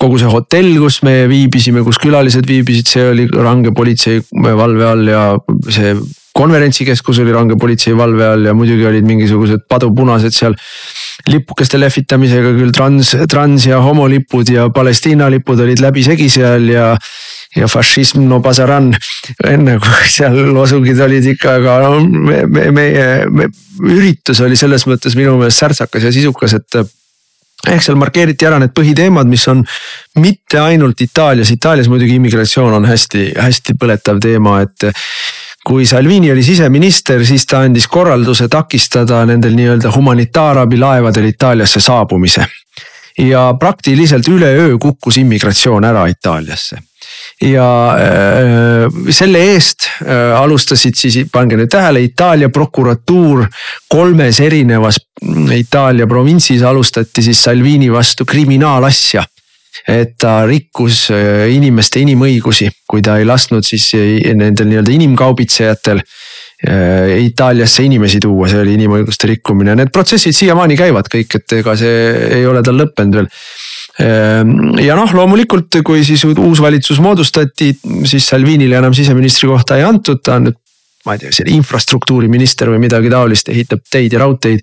kogu see hotell, kus me viibisime, kus külalised viibisid, see oli range politsei valve all ja see konverentsikeskus oli range politsei valve all ja muidugi olid mingisugused padupunased seal lipukeste lehvitamisega küll trans, trans ja homolipud ja Palestiina lipud olid läbisegi seal ja. ja fašism no bazaran, enne kui seal loosungid olid ikka, aga no me, me, meie me, üritus oli selles mõttes minu meelest särtsakas ja sisukas, et ehk seal markeeriti ära need põhiteemad, mis on mitte ainult Itaalias, Itaalias muidugi immigratsioon on hästi-hästi põletav teema, et kui Salvini oli siseminister, siis ta andis korralduse takistada nendel nii-öelda humanitaarabilaevadel Itaaliasse saabumise. ja praktiliselt üleöö kukkus immigratsioon ära Itaaliasse ja äh, selle eest äh, alustasid siis, pange nüüd tähele, Itaalia prokuratuur kolmes erinevas mm, Itaalia provintsis alustati siis Salvini vastu kriminaalasja. Et ta rikkus äh, inimeste inimõigusi, kui ta ei lasknud siis äh, nendel nii-öelda inimkaubitsejatel äh, Itaaliasse inimesi tuua, see oli inimõiguste rikkumine, need protsessid siiamaani käivad kõik, et ega see ei ole tal lõppenud veel ja noh, loomulikult, kui siis uus valitsus moodustati, siis Salvinile enam siseministri kohta ei antud, ta on nüüd. ma ei tea, kas infrastruktuuriminister või midagi taolist, ehitab teid ja raudteid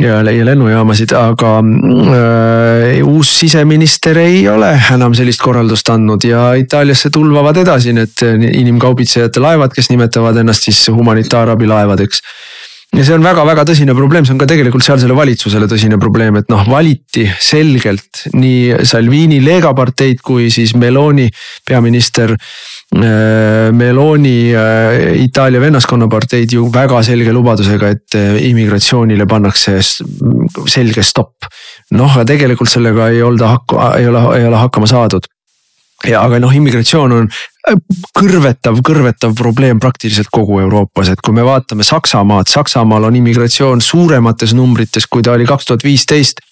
ja, ja lennujaamasid, aga äh, uus siseminister ei ole enam sellist korraldust andnud ja Itaaliasse tulvavad edasi need inimkaubitsejate laevad, kes nimetavad ennast siis humanitaarabilaevadeks ja see on väga-väga tõsine probleem, see on ka tegelikult sealsele valitsusele tõsine probleem, et noh, valiti selgelt nii Salvini Lega parteid kui siis Meloni peaminister Meloni Itaalia vennaskonnaparteid ju väga selge lubadusega, et immigratsioonile pannakse selge stopp. noh, aga tegelikult sellega ei olda ei ole, ei ole hakkama saadud ja aga noh, immigratsioon on kõrvetav, kõrvetav probleem praktiliselt kogu Euroopas, et kui me vaatame Saksamaad, Saksamaal on immigratsioon suuremates numbrites, kui ta oli kaks tuhat viisteist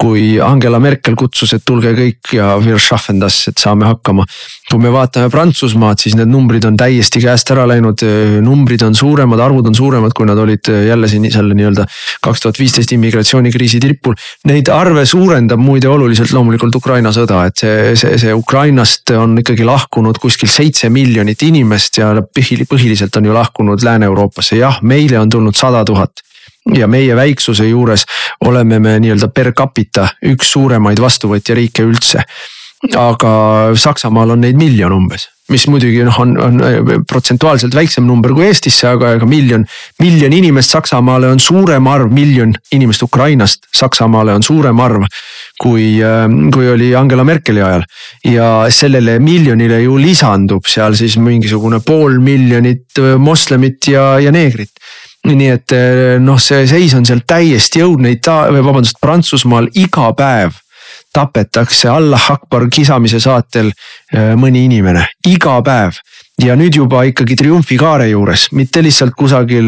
kui Angela Merkel kutsus, et tulge kõik ja wir schaffen das, et saame hakkama. kui me vaatame Prantsusmaad, siis need numbrid on täiesti käest ära läinud, numbrid on suuremad, arvud on suuremad, kui nad olid jälle siin selle nii-öelda kaks tuhat viisteist immigratsioonikriisi tipul. Neid arve suurendab muide oluliselt loomulikult Ukraina sõda, et see, see, see Ukrainast on ikkagi lahkunud kuskil seitse miljonit inimest ja põhiliselt on ju lahkunud Lääne-Euroopasse, jah, meile on tulnud sada tuhat ja meie väiksuse juures oleme me nii-öelda per capita üks suuremaid vastuvõtja riike üldse. aga Saksamaal on neid miljon umbes, mis muidugi noh, on, on protsentuaalselt väiksem number kui Eestisse, aga, aga miljon, miljon inimest Saksamaale on suurem arv, miljon inimest Ukrainast Saksamaale on suurem arv kui, kui oli Angela Merkeli ajal. ja sellele miljonile ju lisandub seal siis mingisugune pool miljonit moslemit ja, ja neegrit nii et eh, noh, see seis on seal täiesti õudne, Ita-, või vabandust, Prantsusmaal iga päev tapetakse Allah Akbar kisamise saatel eh, mõni inimene, iga päev. ja nüüd juba ikkagi triumfikaare juures, mitte lihtsalt kusagil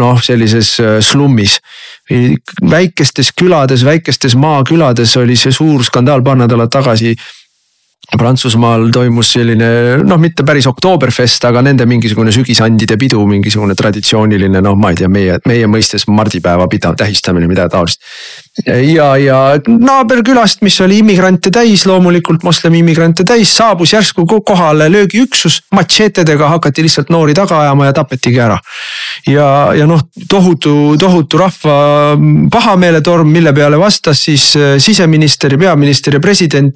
noh, sellises eh, slummis. väikestes külades, väikestes maakülades oli see suur skandaal paar nädalat tagasi Prantsusmaal toimus selline noh, mitte päris Oktoberfest, aga nende mingisugune sügisandide pidu, mingisugune traditsiooniline noh, ma ei tea, meie, meie mõistes mardipäeva pidav tähistamine, midagi taolist. ja, ja naaberkülast, mis oli immigrante täis, loomulikult moslemi immigrante täis, saabus järsku kohale löögiüksus, matšeetedega hakati lihtsalt noori taga ajama ja tapetigi ära. ja, ja noh, tohutu, tohutu rahva pahameeletorm, mille peale vastas siis siseminister ja peaminister ja president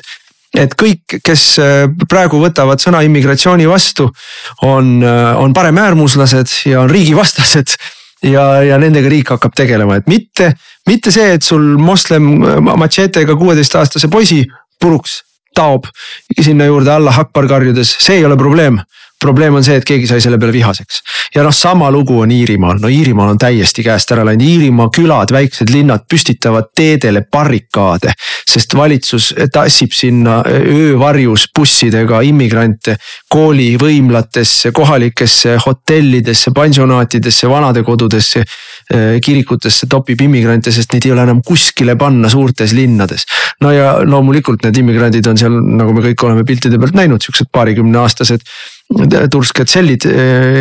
et kõik, kes äh, praegu võtavad sõna immigratsiooni vastu, on, äh, on paremäärmuslased ja on riigivastased ja, ja nendega riik hakkab tegelema, et mitte, mitte see, et sul moslem äh, matšeetega kuueteistaastase poisi puruks taob sinna juurde Allah Akbar karjudes, see ei ole probleem probleem on see, et keegi sai selle peale vihaseks. ja noh, sama lugu on Iirimaal, no Iirimaal on täiesti käest ära läinud, Iirimaa külad, väiksed linnad püstitavad teedele barrikaade. Sest valitsus tassib sinna öövarjus bussidega immigrante koolivõimlatesse, kohalikesse hotellidesse, pansionaatidesse, vanadekodudesse, kirikutesse topib immigrante, sest neid ei ole enam kuskile panna suurtes linnades. no ja loomulikult need immigrandid on seal, nagu me kõik oleme piltide pealt näinud, siuksed paarikümne aastased tursked sellid,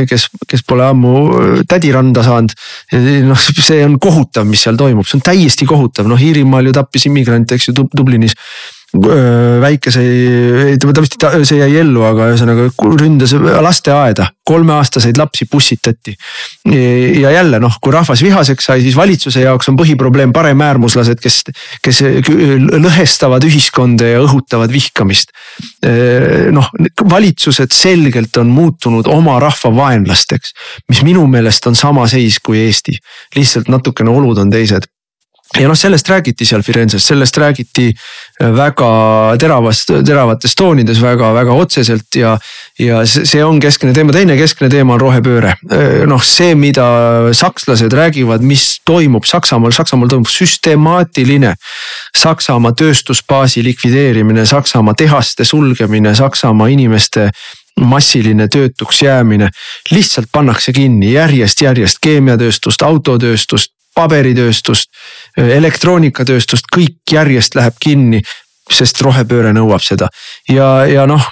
kes, kes pole ammu tädiranda saanud. noh, see on kohutav, mis seal toimub, see on täiesti kohutav, noh Iirimaal ju tappis immigrante, eks ju Dublinis väikese, ta vist, see jäi ellu, aga ühesõnaga ründas lasteaeda, kolmeaastaseid lapsi pussitati. ja jälle noh, kui rahvas vihaseks sai, siis valitsuse jaoks on põhiprobleem paremäärmuslased, kes, kes lõhestavad ühiskonda ja õhutavad vihkamist. noh, valitsused selgelt on muutunud oma rahva vaenlasteks, mis minu meelest on sama seis kui Eesti, lihtsalt natukene olud on teised ja noh, sellest räägiti seal Firenzes, sellest räägiti äh, väga teravast, teravates toonides väga-väga otseselt ja. ja see on keskne teema, teine keskne teema on rohepööre. Äh, noh, see, mida sakslased räägivad, mis toimub Saksamaal, Saksamaal toimub süstemaatiline. Saksamaa tööstusbaasi likvideerimine, Saksamaa tehaste sulgemine, Saksamaa inimeste massiline töötuks jäämine, lihtsalt pannakse kinni järjest-järjest keemiatööstust, autotööstust, paberitööstust, elektroonikatööstust, kõik järjest läheb kinni sest rohepööre nõuab seda. Ja, ja noh,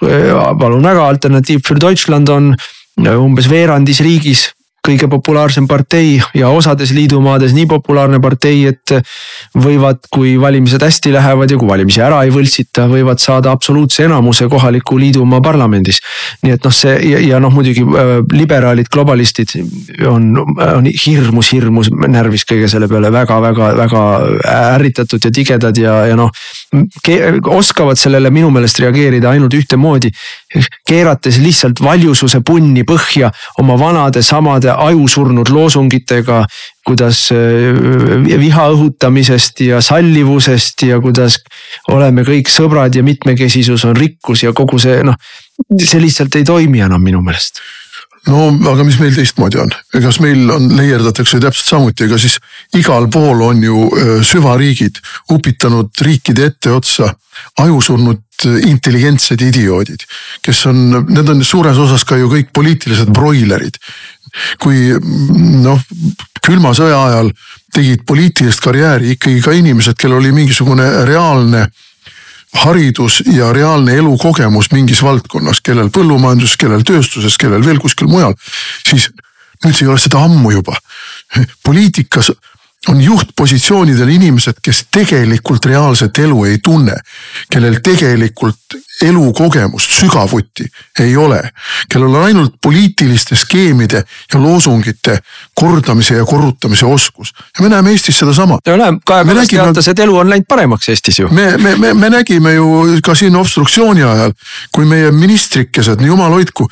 palun väga, Alternatiiv für Deutschland on umbes veerandis riigis kõige populaarsem partei ja osades liidumaades nii populaarne partei, et võivad, kui valimised hästi lähevad ja kui valimisi ära ei võltsita, võivad saada absoluutse enamuse kohaliku liidumaa parlamendis. nii et noh, see ja, ja noh, muidugi äh, liberaalid, globalistid on, on hirmus, hirmus närvis kõige selle peale väga-väga-väga ärritatud ja tigedad ja, ja noh. oskavad sellele minu meelest reageerida ainult ühtemoodi, keerates lihtsalt valjususe punni põhja oma vanade samade nende ajusurnud loosungitega, kuidas viha õhutamisest ja sallivusest ja kuidas oleme kõik sõbrad ja mitmekesisus on rikkus ja kogu see noh, see lihtsalt ei toimi enam minu meelest no aga mis meil teistmoodi on, kas meil on, leierdatakse täpselt samuti, ega siis igal pool on ju süvariigid upitanud riikide etteotsa ajusurnud intelligentsed idioodid, kes on, need on suures osas ka ju kõik poliitilised broilerid. Kui noh, külma sõja ajal tegid poliitilist karjääri ikkagi ka inimesed, kellel oli mingisugune reaalne haridus ja reaalne elukogemus mingis valdkonnas, kellel põllumajandus, kellel tööstuses, kellel veel kuskil mujal, siis nüüd ei ole seda ammu juba. poliitikas on juhtpositsioonidel inimesed, kes tegelikult reaalset elu ei tunne, kellel tegelikult elukogemust sügavuti ei ole, kellel on ainult poliitiliste skeemide ja loosungite kordamise ja korrutamise oskus. ja me näeme Eestis sedasama. no näe, Kaja Kallas teatas, et elu on läinud paremaks Eestis ju. me, me, me, me nägime ju ka siin obstruktsiooni ajal, kui meie ministrikesed, jumal hoidku,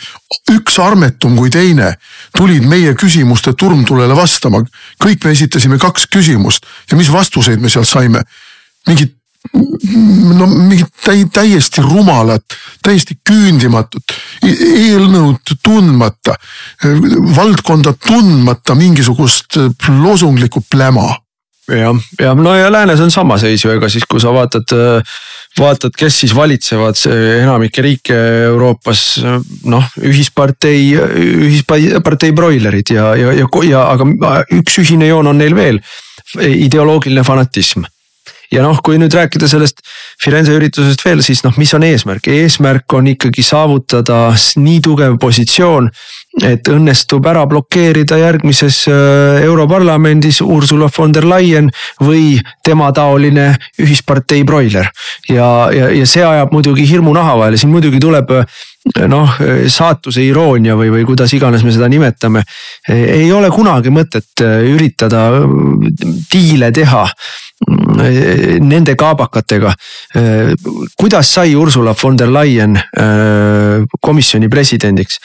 üks armetum kui teine tulid meie küsimuste turmtulele vastama. kõik me esitasime kaks küsimust ja mis vastuseid me sealt saime? mingid no mingit täi, täiesti rumalat, täiesti küündimatut, eelnõud tundmata, valdkonda tundmata mingisugust loosunglikku pläma jah, ja no ja läänes on sama seis ju, ega siis kui sa vaatad, vaatad, kes siis valitsevad enamikke riike Euroopas. noh, ühispartei, ühispartei broilerid ja, ja, ja, ja aga üks ühine joon on neil veel, ideoloogiline fanatism ja noh, kui nüüd rääkida sellest Firenze üritusest veel, siis noh, mis on eesmärk, eesmärk on ikkagi saavutada nii tugev positsioon. Et õnnestub ära blokeerida järgmises äh, Europarlamendis Ursula von der Leyen või tema taoline ühispartei broiler. ja, ja, ja see ajab muidugi hirmu naha vahele, siin muidugi tuleb äh, noh, saatuse iroonia või, või kuidas iganes me seda nimetame. ei ole kunagi mõtet äh, üritada diile teha nende kaabakatega. kuidas sai Ursula von der Leyen äh, komisjoni presidendiks?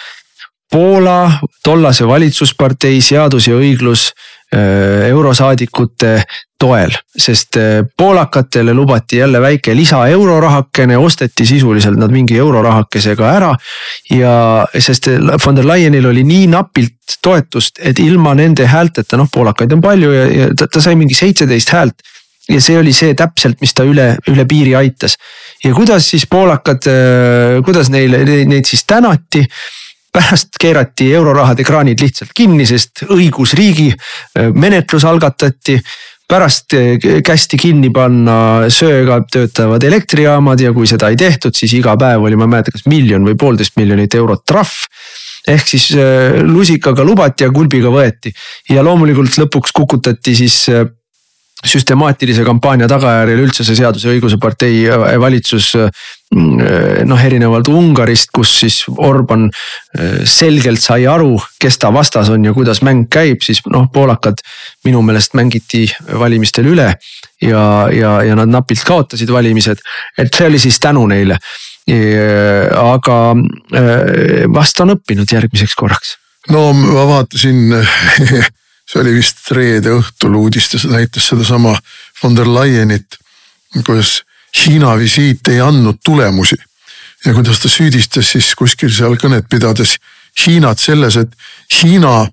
Poola tollase valitsuspartei Seadus ja õiglus äh, eurosaadikute toel, sest äh, poolakatele lubati jälle väike lisa eurorahakene, osteti sisuliselt nad mingi eurorahakesega ära. ja sest von der Leyenil oli nii napilt toetust, et ilma nende häälteta, noh poolakaid on palju ja, ja ta, ta sai mingi seitseteist häält ja see oli see täpselt, mis ta üle, üle piiri aitas. ja kuidas siis poolakad, äh, kuidas neile, neid siis tänati pärast keerati eurorahade kraanid lihtsalt kinni, sest õigusriigi äh, menetlus algatati. pärast äh, kästi kinni panna söega töötavad elektrijaamad ja kui seda ei tehtud, siis iga päev oli, ma ei mäleta, kas miljon või poolteist miljonit eurot trahv ehk siis lusikaga lubati ja kulbiga võeti ja loomulikult lõpuks kukutati siis süstemaatilise kampaania tagajärjel üldse see Seaduse ja õiguse partei äh, valitsus mm, äh, noh, erinevalt Ungarist, kus siis Orban äh, selgelt sai aru, kes ta vastas on ja kuidas mäng käib, siis noh, poolakad minu meelest mängiti valimistel üle. ja, ja, ja nad napilt kaotasid valimised, et see oli siis tänu neile. aga vast on õppinud järgmiseks korraks. no ma vaatasin see oli vist reede õhtul uudistes näitas sedasama von der Leyenit, kuidas Hiina visiit ei andnud tulemusi. ja kuidas ta süüdistas siis kuskil seal kõnet pidades Hiinat selles, et Hiina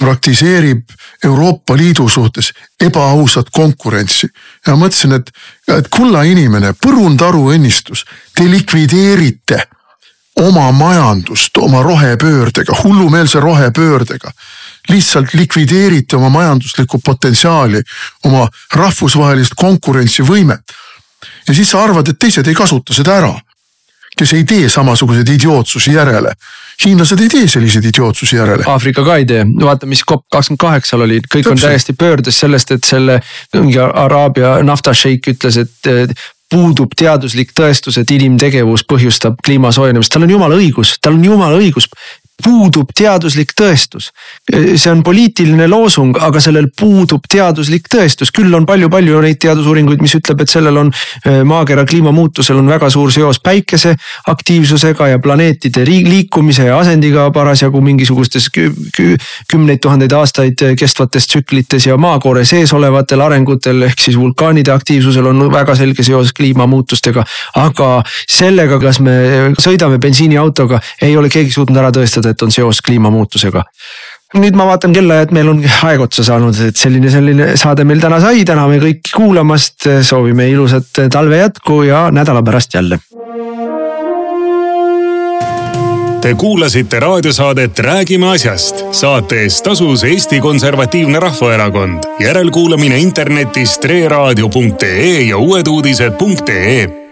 praktiseerib Euroopa Liidu suhtes ebaausat konkurentsi. ja mõtlesin, et, et kulla inimene, põrundaru õnnistus, te likvideerite oma majandust oma rohepöördega, hullumeelse rohepöördega lihtsalt likvideerite oma majanduslikku potentsiaali, oma rahvusvahelist konkurentsivõimet. ja siis sa arvad, et teised ei kasuta seda ära, kes ei tee samasuguseid idiootsusi järele. hiinlased ei tee selliseid idiootsusi järele. Aafrika ka ei tee, vaata, mis COP kakskümmend kaheksal oli, kõik Täpselt. on täiesti pöördes sellest, et selle mingi Araabia naftašeik ütles, et puudub teaduslik tõestus, et inimtegevus põhjustab kliima soojenemist, tal on jumala õigus, tal on jumala õigus puudub teaduslik tõestus. see on poliitiline loosung, aga sellel puudub teaduslik tõestus, küll on palju-palju neid teadusuuringuid, mis ütleb, et sellel on maakera kliimamuutusel on väga suur seos päikese aktiivsusega ja planeetide liikumise ja asendiga parasjagu mingisugustes kümneid tuhandeid aastaid kestvates tsüklites ja maakoore sees olevatel arengutel ehk siis vulkaanide aktiivsusel on väga selge seos kliimamuutustega. aga sellega, kas me sõidame bensiiniautoga, ei ole keegi suutnud ära tõestada, et on seos kliimamuutusega nüüd ma vaatan kella, et meil on aeg otsa saanud, et selline, selline saade meil täna sai, täname kõiki kuulamast, soovime ilusat talve jätku ja nädala pärast jälle. Te kuulasite raadiosaadet Räägime asjast. saate eest tasus Eesti Konservatiivne Rahvaerakond. järelkuulamine internetis treeraadio.ee ja uueduudised.ee